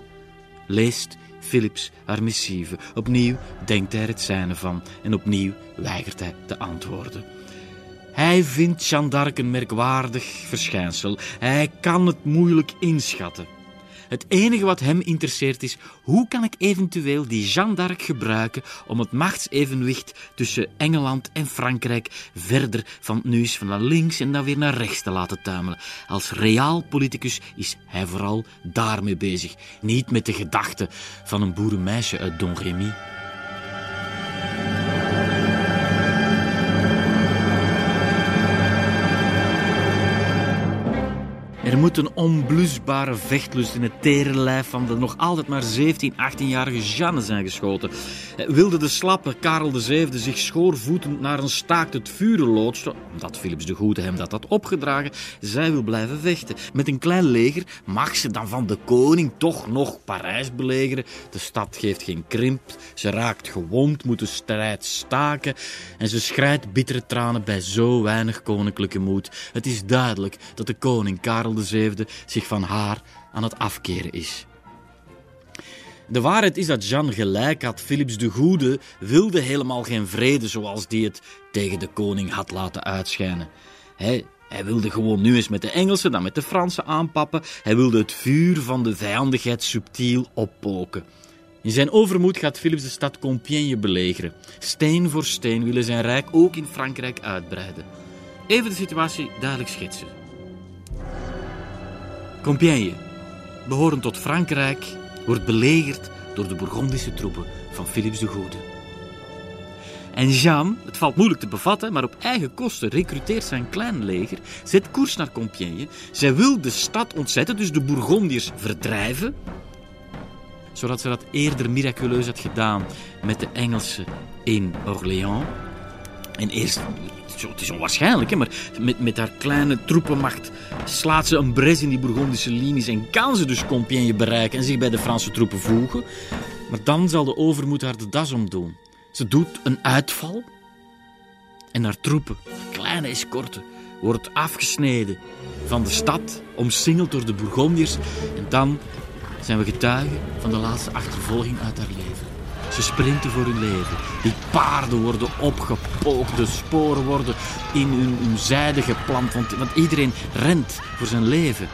leest Philips haar missieve. Opnieuw denkt hij er het zijne van en opnieuw weigert hij te antwoorden. Hij vindt Jeanne d'Arc een merkwaardig verschijnsel. Hij kan het moeilijk inschatten. Het enige wat hem interesseert is, hoe kan ik eventueel die Jeanne d'Arc gebruiken om het machtsevenwicht tussen Engeland en Frankrijk verder van nu eens van naar links en dan weer naar rechts te laten tuimelen. Als reaal politicus is hij vooral daarmee bezig, niet met de gedachte van een boerenmeisje uit Don. Er moet een onblusbare vechtlust in het tere lijf van de nog altijd maar 17, 18-jarige Jeanne zijn geschoten. Wilde de slappe Karel VII zich schoorvoetend naar een staakt het vuren loodsen, omdat Philips de Goede hem dat had opgedragen, zij wil blijven vechten. Met een klein leger mag ze dan van de koning toch nog Parijs belegeren. De stad geeft geen krimp, ze raakt gewond, moet de strijd staken en ze schrijdt bittere tranen bij zo weinig koninklijke moed. Het is duidelijk dat de koning Karel VII zich van haar aan het afkeren is. De waarheid is dat Jean gelijk had. Philips de Goede wilde helemaal geen vrede zoals die het tegen de koning had laten uitschijnen. Hij, hij wilde gewoon nu eens met de Engelsen, dan met de Fransen aanpappen. Hij wilde het vuur van de vijandigheid subtiel oppoken. In zijn overmoed gaat Philips de stad Compiègne belegeren. Steen voor steen willen zijn rijk ook in Frankrijk uitbreiden. Even de situatie duidelijk schetsen. Compiègne, behorend tot Frankrijk, wordt belegerd door de Bourgondische troepen van Philips de Goede. En Jean, het valt moeilijk te bevatten, maar op eigen kosten recruteert zijn klein leger, zet koers naar Compiègne. Zij wil de stad ontzetten, dus de Bourgondiërs verdrijven, zodat ze dat eerder miraculeus had gedaan met de Engelsen in Orléans. En eerst, het is onwaarschijnlijk, hè, maar met, met haar kleine troepenmacht slaat ze een bres in die Bourgondische linies en kan ze dus Compiègne bereiken en zich bij de Franse troepen voegen. Maar dan zal de overmoed haar de das omdoen. Ze doet een uitval en haar troepen, kleine escorte, wordt afgesneden van de stad, omsingeld door de Bourgondiërs. En dan zijn we getuigen van de laatste achtervolging uit haar leven. Ze sprinten voor hun leven. Die paarden worden opgepookt, de sporen worden in hun, hun zijde geplant, want, want iedereen rent voor zijn leven.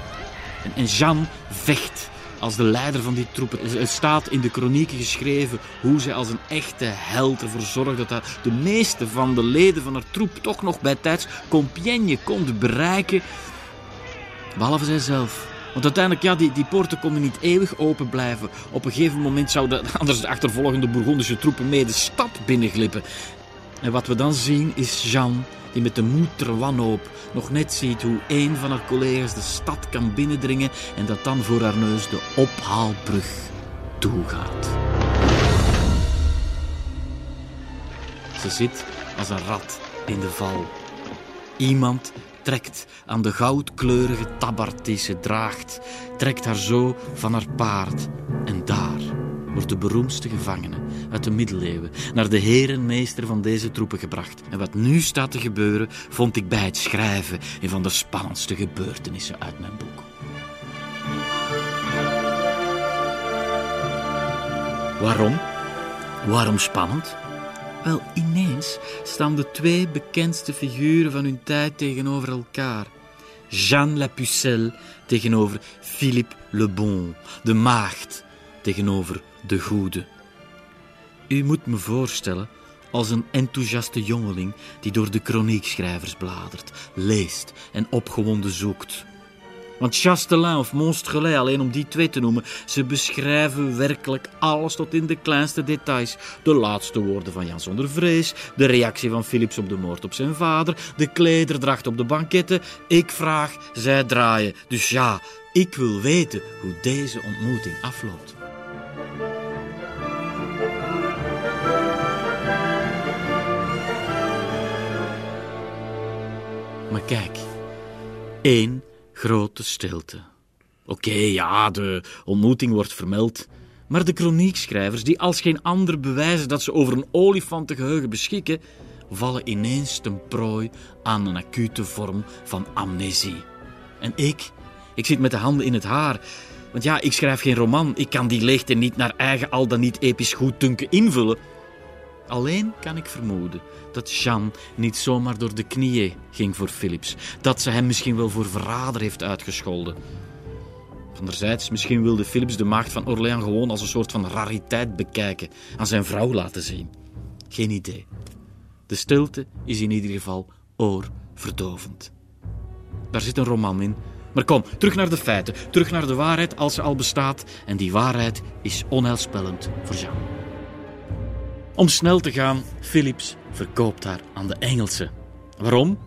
En, en Jean vecht als de leider van die troepen. Het staat in de kronieken geschreven hoe zij als een echte held ervoor zorgde dat de meeste van de leden van haar troep toch nog bij tijds Compiègne konden bereiken. Behalve zijzelf. Want uiteindelijk, ja, die, die poorten konden niet eeuwig open blijven. Op een gegeven moment zouden *laughs* anders de achtervolgende Bourgondische troepen mee de stad binnenglippen. En wat we dan zien is Jean, die met de moed ter wanhoop nog net ziet hoe een van haar collega's de stad kan binnendringen en dat dan voor haar neus de ophaalbrug toegaat. Ze zit als een rat in de val. Iemand trekt aan de goudkleurige tabard die ze draagt, trekt haar zo van haar paard. En daar wordt de beroemdste gevangene uit de middeleeuwen naar de herenmeester van deze troepen gebracht. En wat nu staat te gebeuren, vond ik bij het schrijven een van de spannendste gebeurtenissen uit mijn boek. Waarom? Waarom spannend? Wel, ineens staan de twee bekendste figuren van hun tijd tegenover elkaar. Jeanne la Pucelle tegenover Philippe le Bon, de maagd tegenover de goede. U moet me voorstellen als een enthousiaste jongeling die door de kroniekschrijvers bladert, leest en opgewonden zoekt. Want Chastelin of Monstrelet, alleen om die twee te noemen, ze beschrijven werkelijk alles tot in de kleinste details. De laatste woorden van Jan zonder vrees, de reactie van Philips op de moord op zijn vader, de klederdracht op de banketten. Ik vraag, zij draaien. Dus ja, ik wil weten hoe deze ontmoeting afloopt. Maar kijk, één grote stilte. Oké, ja, de ontmoeting wordt vermeld. Maar de kroniekschrijvers, die als geen ander bewijzen dat ze over een olifantengeheugen beschikken, vallen ineens ten prooi aan een acute vorm van amnesie. En ik, ik zit met de handen in het haar. Want ja, ik schrijf geen roman. Ik kan die leegte niet naar eigen al dan niet episch goeddunken invullen. Alleen kan ik vermoeden dat Jean niet zomaar door de knieën ging voor Philips. Dat ze hem misschien wel voor verrader heeft uitgescholden. Anderzijds, misschien wilde Philips de maagd van Orléans gewoon als een soort van rariteit bekijken, aan zijn vrouw laten zien. Geen idee. De stilte is in ieder geval oorverdovend. Daar zit een roman in. Maar kom, terug naar de feiten, terug naar de waarheid als ze al bestaat. En die waarheid is onheilspellend voor Jean. Om snel te gaan, Philips verkoopt haar aan de Engelsen. Waarom?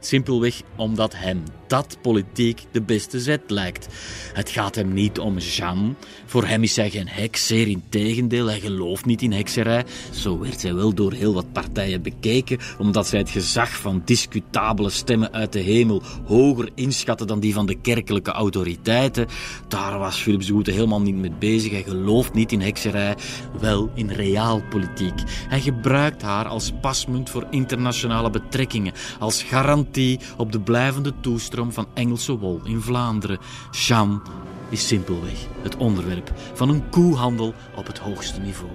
Simpelweg omdat hem dat politiek de beste zet lijkt. Het gaat hem niet om Jean. Voor hem is zij geen heks, zeer in tegendeel. Hij gelooft niet in hekserij. Zo werd zij wel door heel wat partijen bekeken, omdat zij het gezag van discutabele stemmen uit de hemel hoger inschatten dan die van de kerkelijke autoriteiten. Daar was Philips de Goede helemaal niet mee bezig. Hij gelooft niet in hekserij, wel in realpolitiek. Hij gebruikt haar als pasmunt voor internationale betrekkingen, als garantie op de blijvende toestroom van Engelse wol in Vlaanderen. Jeanne is simpelweg het onderwerp van een koehandel op het hoogste niveau.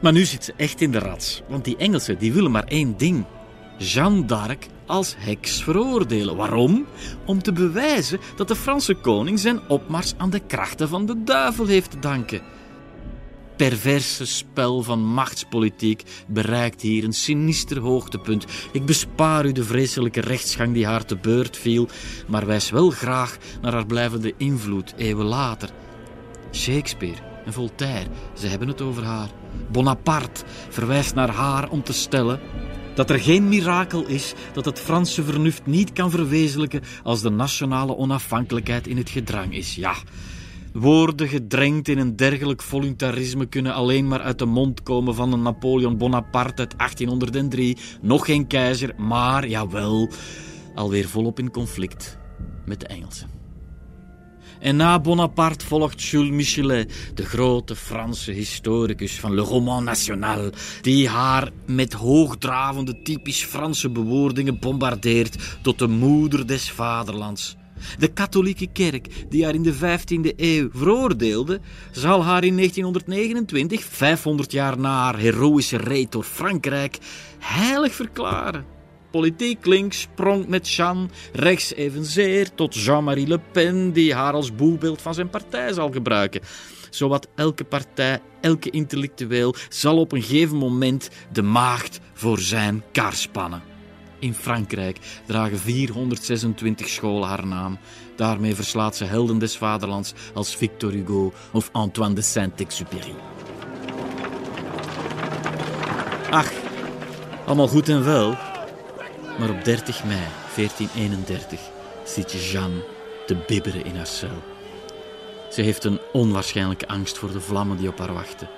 Maar nu zit ze echt in de rats, want die Engelsen die willen maar één ding. Jeanne d'Arc als heks veroordelen. Waarom? Om te bewijzen dat de Franse koning zijn opmars aan de krachten van de duivel heeft te danken. Perverse spel van machtspolitiek bereikt hier een sinister hoogtepunt. Ik bespaar u de vreselijke rechtsgang die haar te beurt viel, maar wijs wel graag naar haar blijvende invloed eeuwen later. Shakespeare en Voltaire, ze hebben het over haar. Bonaparte verwijst naar haar om te stellen dat er geen mirakel is dat het Franse vernuft niet kan verwezenlijken als de nationale onafhankelijkheid in het gedrang is. Ja, woorden gedrenkt in een dergelijk voluntarisme kunnen alleen maar uit de mond komen van een Napoleon Bonaparte uit 1803. Nog geen keizer, maar jawel, alweer volop in conflict met de Engelsen. En na Bonaparte volgt Jules Michelet, de grote Franse historicus van Le Roman National, die haar met hoogdravende typisch Franse bewoordingen bombardeert tot de moeder des vaderlands. De katholieke kerk, die haar in de 15e eeuw veroordeelde, zal haar in 1929, 500 jaar na haar heroïsche reed door Frankrijk, heilig verklaren. Politiek links sprong met Jeanne, rechts evenzeer tot Jean-Marie Le Pen, die haar als boegbeeld van zijn partij zal gebruiken. Zowat elke partij, elke intellectueel zal op een gegeven moment de maagd voor zijn kar spannen. In Frankrijk dragen 426 scholen haar naam. Daarmee verslaat ze helden des vaderlands als Victor Hugo of Antoine de Saint-Exupéry. Ach, allemaal goed en wel. Maar op 30 mei 1431 zit Jeanne te bibberen in haar cel. Ze heeft een onwaarschijnlijke angst voor de vlammen die op haar wachten.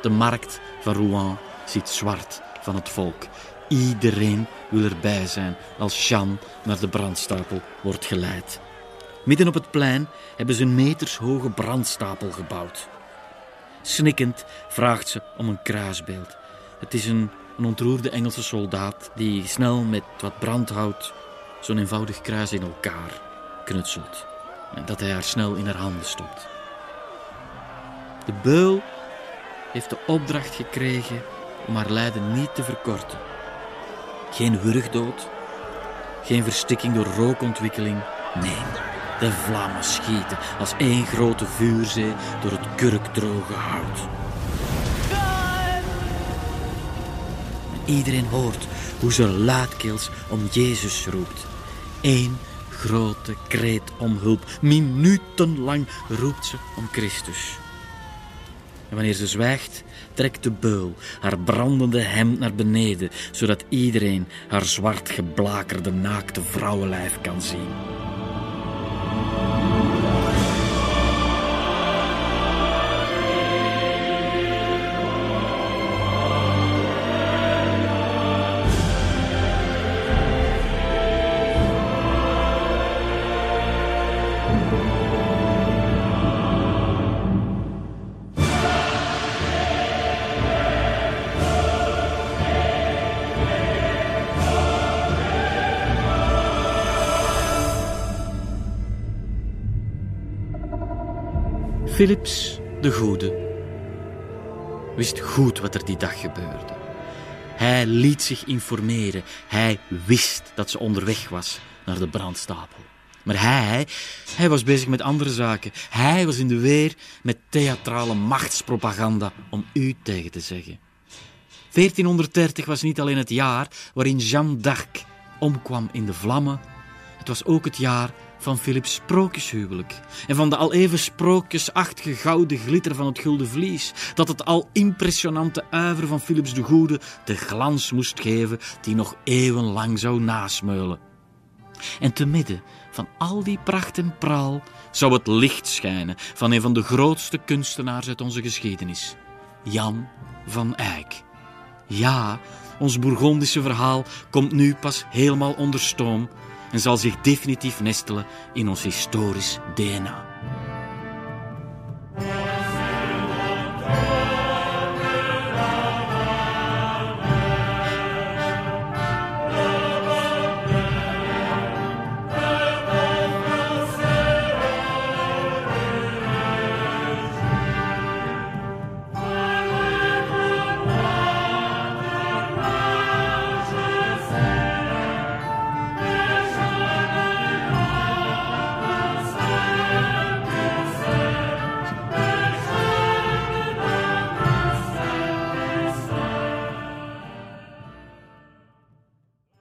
De markt van Rouen ziet zwart van het volk. Iedereen wil erbij zijn als Jeanne naar de brandstapel wordt geleid. Midden op het plein hebben ze een metershoge brandstapel gebouwd. Snikkend vraagt ze om een kruisbeeld. Het is een, een ontroerde Engelse soldaat die snel met wat brandhout zo'n eenvoudig kruis in elkaar knutselt. En dat hij haar snel in haar handen stopt. De beul heeft de opdracht gekregen om haar lijden niet te verkorten. Geen wurgdood, geen verstikking door rookontwikkeling. Nee, de vlammen schieten als één grote vuurzee door het kurkdroge hout. En iedereen hoort hoe ze luidkeels om Jezus roept. Eén grote kreet om hulp. Minutenlang roept ze om Christus. En wanneer ze zwijgt, trekt de beul haar brandende hemd naar beneden, zodat iedereen haar zwart geblakerde naakte vrouwenlijf kan zien. Philips de Goede wist goed wat er die dag gebeurde. Hij liet zich informeren. Hij wist dat ze onderweg was naar de brandstapel. Maar hij, hij was bezig met andere zaken. Hij was in de weer met theatrale machtspropaganda om u tegen te zeggen. 1430 was niet alleen het jaar waarin Jeanne d'Arc omkwam in de vlammen. Het was ook het jaar van Philips sprookjeshuwelijk en van de al even sprookjesachtige gouden glitter van het gulden vlies, dat het al impressionante uiver van Philips de Goede de glans moest geven die nog eeuwenlang zou nasmeulen. En te midden van al die pracht en praal zou het licht schijnen van een van de grootste kunstenaars uit onze geschiedenis, Jan van Eyck. Ja, ons Bourgondische verhaal komt nu pas helemaal onder stoom en zal zich definitief nestelen in ons historisch DNA.